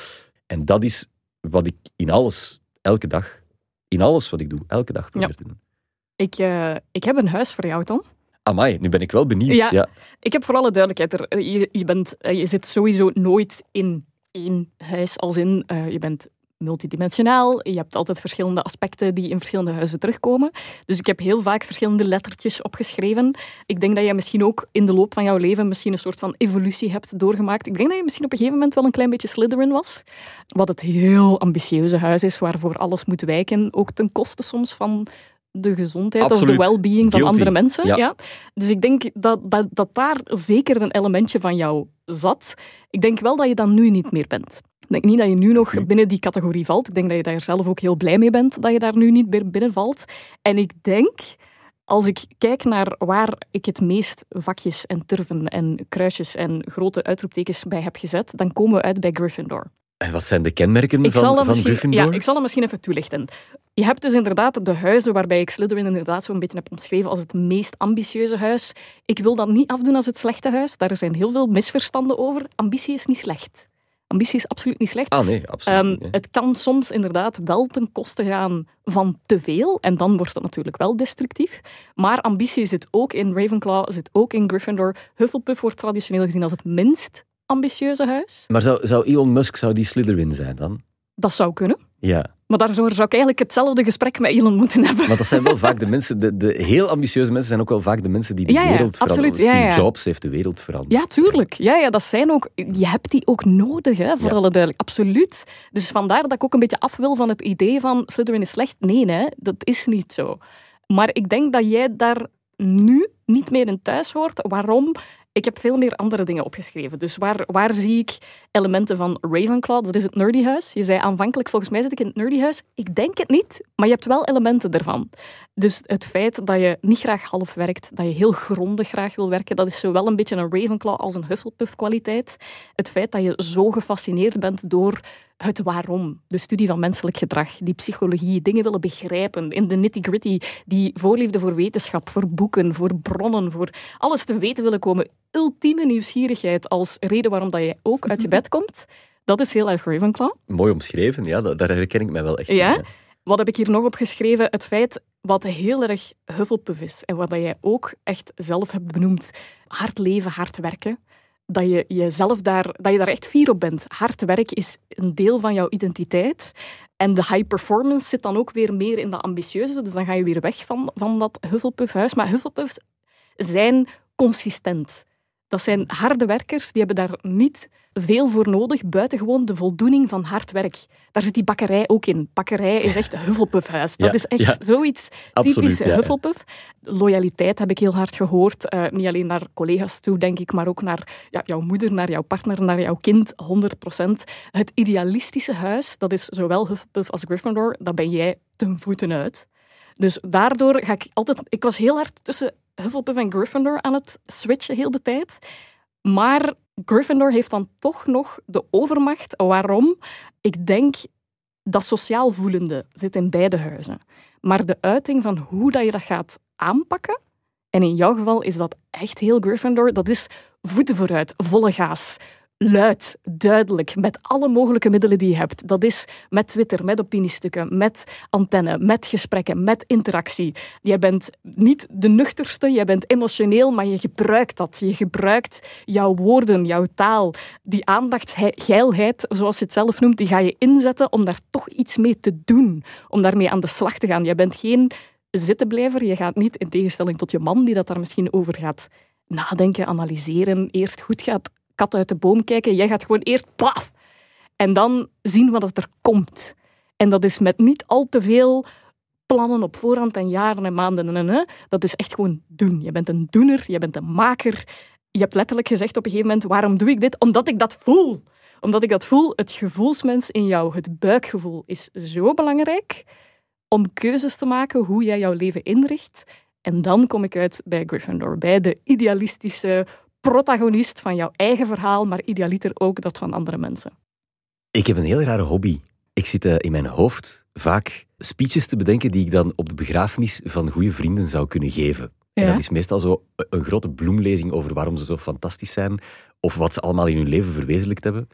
En dat is wat ik in alles, elke dag, in alles wat ik doe, elke dag probeer Ja. te doen. Ik, eh, ik heb een huis voor jou, Tom. Amai, nu ben ik wel benieuwd. Ja. Ja. Ik heb voor alle duidelijkheid, er, je, je, bent, eh, je zit sowieso nooit in één huis, als in eh, je bent multidimensionaal. Je hebt altijd verschillende aspecten die in verschillende huizen terugkomen. Dus ik heb heel vaak verschillende lettertjes opgeschreven. Ik denk dat je misschien ook in de loop van jouw leven misschien een soort van evolutie hebt doorgemaakt. Ik denk dat je misschien op een gegeven moment wel een klein beetje Slytherin was. Wat het heel ambitieuze huis is, waarvoor alles moet wijken. Ook ten koste soms van de gezondheid of de well-being van andere mensen. Ja. Ja. Dus ik denk dat, dat, dat daar zeker een elementje van jou zat. Ik denk wel dat je dat nu niet meer bent. Ik denk niet dat je nu nog binnen die categorie valt. Ik denk dat je daar zelf ook heel blij mee bent dat je daar nu niet meer binnen valt. En ik denk, als ik kijk naar waar ik het meest vakjes en turven en kruisjes en grote uitroeptekens bij heb gezet, dan komen we uit bij Gryffindor. En wat zijn de kenmerken Ik van, van Gryffindor? ja, ik zal dat misschien even toelichten. Je hebt dus inderdaad de huizen waarbij ik Slytherin inderdaad zo'n beetje heb omschreven als het meest ambitieuze huis. Ik wil dat niet afdoen als het slechte huis. Daar zijn heel veel misverstanden over. Ambitie is niet slecht. Ambitie is absoluut niet slecht. Ah nee, absoluut Ehm, het kan soms inderdaad wel ten koste gaan van te veel. En dan wordt het natuurlijk wel destructief. Maar ambitie zit ook in Ravenclaw, zit ook in Gryffindor. Hufflepuff wordt traditioneel gezien als het minst ambitieuze huis. Maar zou, zou Elon Musk zou die Slytherin zijn dan? Dat zou kunnen. Ja, Maar daarvoor zou ik eigenlijk hetzelfde gesprek met Elon moeten hebben. want dat zijn wel vaak de mensen, de, de heel ambitieuze mensen zijn ook wel vaak de mensen die de Ja, ja, wereld veranderen. absoluut. Ja, Steve ja. Jobs heeft de wereld veranderd. Ja, tuurlijk. Ja, ja, dat zijn ook, je hebt die ook nodig, hè, voor alle duidelijk. Absoluut. Dus vandaar dat ik ook een beetje af wil van het idee van Slytherin is slecht. Nee, hè, dat is niet zo. Maar ik denk dat jij daar nu niet meer in thuis hoort. Waarom? Ik heb veel meer andere dingen opgeschreven. Dus waar, waar zie ik elementen van Ravenclaw? Dat is het nerdyhuis. Je zei aanvankelijk, volgens mij zit ik in het nerdyhuis. Ik denk het niet, maar je hebt wel elementen ervan. Dus het feit dat je niet graag half werkt, dat je heel grondig graag wil werken, dat is zowel een beetje een Ravenclaw als een Hufflepuff-kwaliteit. Het feit dat je zo gefascineerd bent door het waarom, de studie van menselijk gedrag, die psychologie, dingen willen begrijpen, in de nitty-gritty, die voorliefde voor wetenschap, voor boeken, voor bronnen, voor alles te weten willen komen. Ultieme nieuwsgierigheid als reden waarom dat je ook uit je bed komt. Dat is heel erg Ravenclaw. Mooi omschreven, ja, da- daar herken ik mij wel echt Ja? in, Wat heb ik hier nog opgeschreven? Het feit wat heel erg Hufflepuff is en wat jij ook echt zelf hebt benoemd. Hard leven, hard werken. Dat je, jezelf daar, dat je daar echt fier op bent. Hard werk is een deel van jouw identiteit. En de high performance zit dan ook weer meer in dat ambitieuze. Dus dan ga je weer weg van, van dat Hufflepuff-huis. Maar Hufflepuffs zijn consistent. Dat zijn harde werkers, die hebben daar niet veel voor nodig, buiten gewoon de voldoening van hard werk. Daar zit die bakkerij ook in. Bakkerij is echt Hufflepuffhuis. Dat Ja, is echt ja. zoiets Absoluut, typisch ja. Hufflepuff. Loyaliteit heb ik heel hard gehoord. Eh, niet alleen naar collega's toe, denk ik, maar ook naar ja, jouw moeder, naar jouw partner, naar jouw kind, 100%. Het idealistische huis, dat is zowel Hufflepuff als Gryffindor, dat ben jij ten voeten uit. Dus daardoor ga ik altijd... Ik was heel hard tussen Hufflepuff en Gryffindor aan het switchen heel de tijd. Maar Gryffindor heeft dan toch nog de overmacht. Waarom? Ik denk dat sociaal voelende zit in beide huizen. Maar de uiting van hoe dat je dat gaat aanpakken, en in jouw geval is dat echt heel Gryffindor, dat is voeten vooruit, volle gaas. Luid, duidelijk, met alle mogelijke middelen die je hebt. Dat is met Twitter, met opiniestukken, met antenne, met gesprekken, met interactie. Jij bent niet de nuchterste, jij bent emotioneel, maar je gebruikt dat. Je gebruikt jouw woorden, jouw taal. Die aandachtsgeilheid, zoals je het zelf noemt, die ga je inzetten om daar toch iets mee te doen. Om daarmee aan de slag te gaan. Je bent geen zittenblijver. Je gaat niet, in tegenstelling tot je man, die dat daar misschien over gaat nadenken, analyseren, eerst goed gaat kat uit de boom kijken. Jij gaat gewoon eerst paf! En dan zien wat er komt. En dat is met niet al te veel plannen op voorhand en jaren en maanden. En, en. Dat is echt gewoon doen. Je bent een doener, je bent een maker. Je hebt letterlijk gezegd op een gegeven moment, waarom doe ik dit? Omdat ik dat voel. Omdat ik dat voel, het gevoelsmens in jou, het buikgevoel, is zo belangrijk om keuzes te maken hoe jij jouw leven inricht. En dan kom ik uit bij Gryffindor, bij de idealistische protagonist van jouw eigen verhaal, maar idealiter ook dat van andere mensen. Ik heb een heel rare hobby. Ik zit eh, in mijn hoofd vaak speeches te bedenken die ik dan op de begrafenis van goede vrienden zou kunnen geven. En dat is meestal zo een grote bloemlezing over waarom ze zo fantastisch zijn of wat ze allemaal in hun leven verwezenlijkt hebben.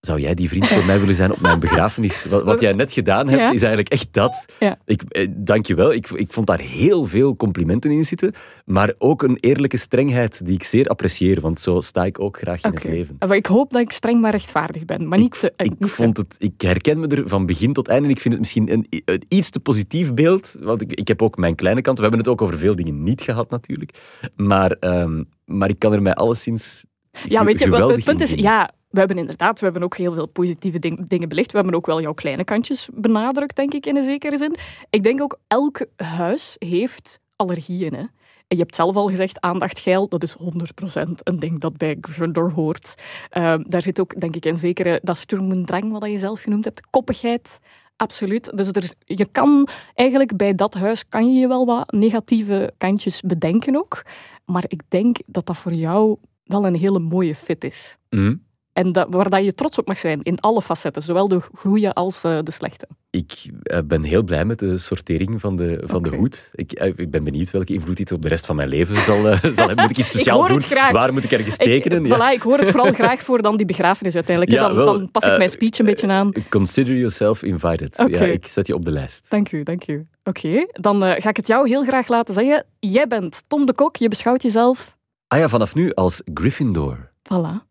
Zou jij die vriend voor mij willen zijn op mijn begrafenis? Wat, wat jij net gedaan hebt, Ja. is eigenlijk echt dat. Ja. Ik, eh, dank je wel. Ik, ik vond daar heel veel complimenten in zitten, maar ook een eerlijke strengheid die ik zeer apprecieer, want zo sta ik ook graag in het leven. Maar ik hoop dat ik streng maar rechtvaardig ben, maar niet te... Ik, niet te- vond het, ik herken me er van begin tot einde. En ik vind het misschien een, een iets te positief beeld. Want ik, ik heb ook mijn kleine kant. We hebben het ook over veel dingen niet gehad, natuurlijk. Maar, ehm, maar ik kan er mij alleszins. Ja, weet je, het punt is, ja, we hebben inderdaad, we hebben ook heel veel positieve ding- dingen belicht. We hebben ook wel jouw kleine kantjes benadrukt, denk ik, in een zekere zin. Ik denk ook, elk huis heeft allergieën. Hè? En je hebt zelf al gezegd, aandachtgeil, dat is 100% een ding dat bij Gryffindor hoort. Ehm, daar zit ook, denk ik, een zekere, dat Sturm Drang, wat je zelf genoemd hebt, koppigheid. Absoluut. Dus er, je kan eigenlijk bij dat huis kan je je wel wat negatieve kantjes bedenken ook. Maar ik denk dat dat voor jou wel een hele mooie fit is. Mhm. En dat, waar dat je trots op mag zijn in alle facetten, zowel de goede als eh, de slechte. Ik eh, ben heel blij met de sortering van de, van de hoed. Ik, eh, ik ben benieuwd welke invloed dit op de rest van mijn leven zal, zal hebben. Moet ik iets speciaals doen? Waar moet ik ergens tekenen? Ik, voilà, ik hoor het vooral graag voor dan die begrafenis uiteindelijk. Ja, dan, wel, dan pas ik mijn speech een beetje aan. Consider yourself invited. Ja, ik zet je op de lijst. Dank u, dank u. Oké, dan ga ik het jou heel graag laten zeggen. Jij bent Tom de Kok, je beschouwt jezelf... Ah ja, vanaf nu als Gryffindor. Voilà,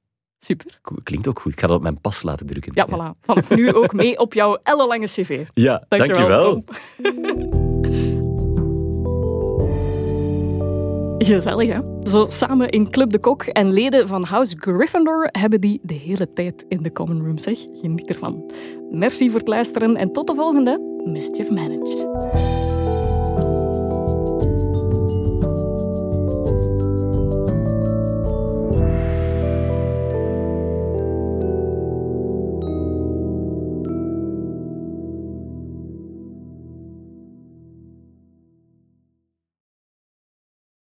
super. Klinkt ook goed. Ik ga dat op mijn pas laten drukken. Ja, voilà. Vanaf nu ook mee op jouw ellenlange cv. Ja, Dankjewel, dankjewel. Gezellig, hè? Zo samen in Club de Kok en leden van House Gryffindor hebben die de hele tijd in de common room, zeg. Geniet ervan. Merci voor het luisteren en tot de volgende Mischief Managed.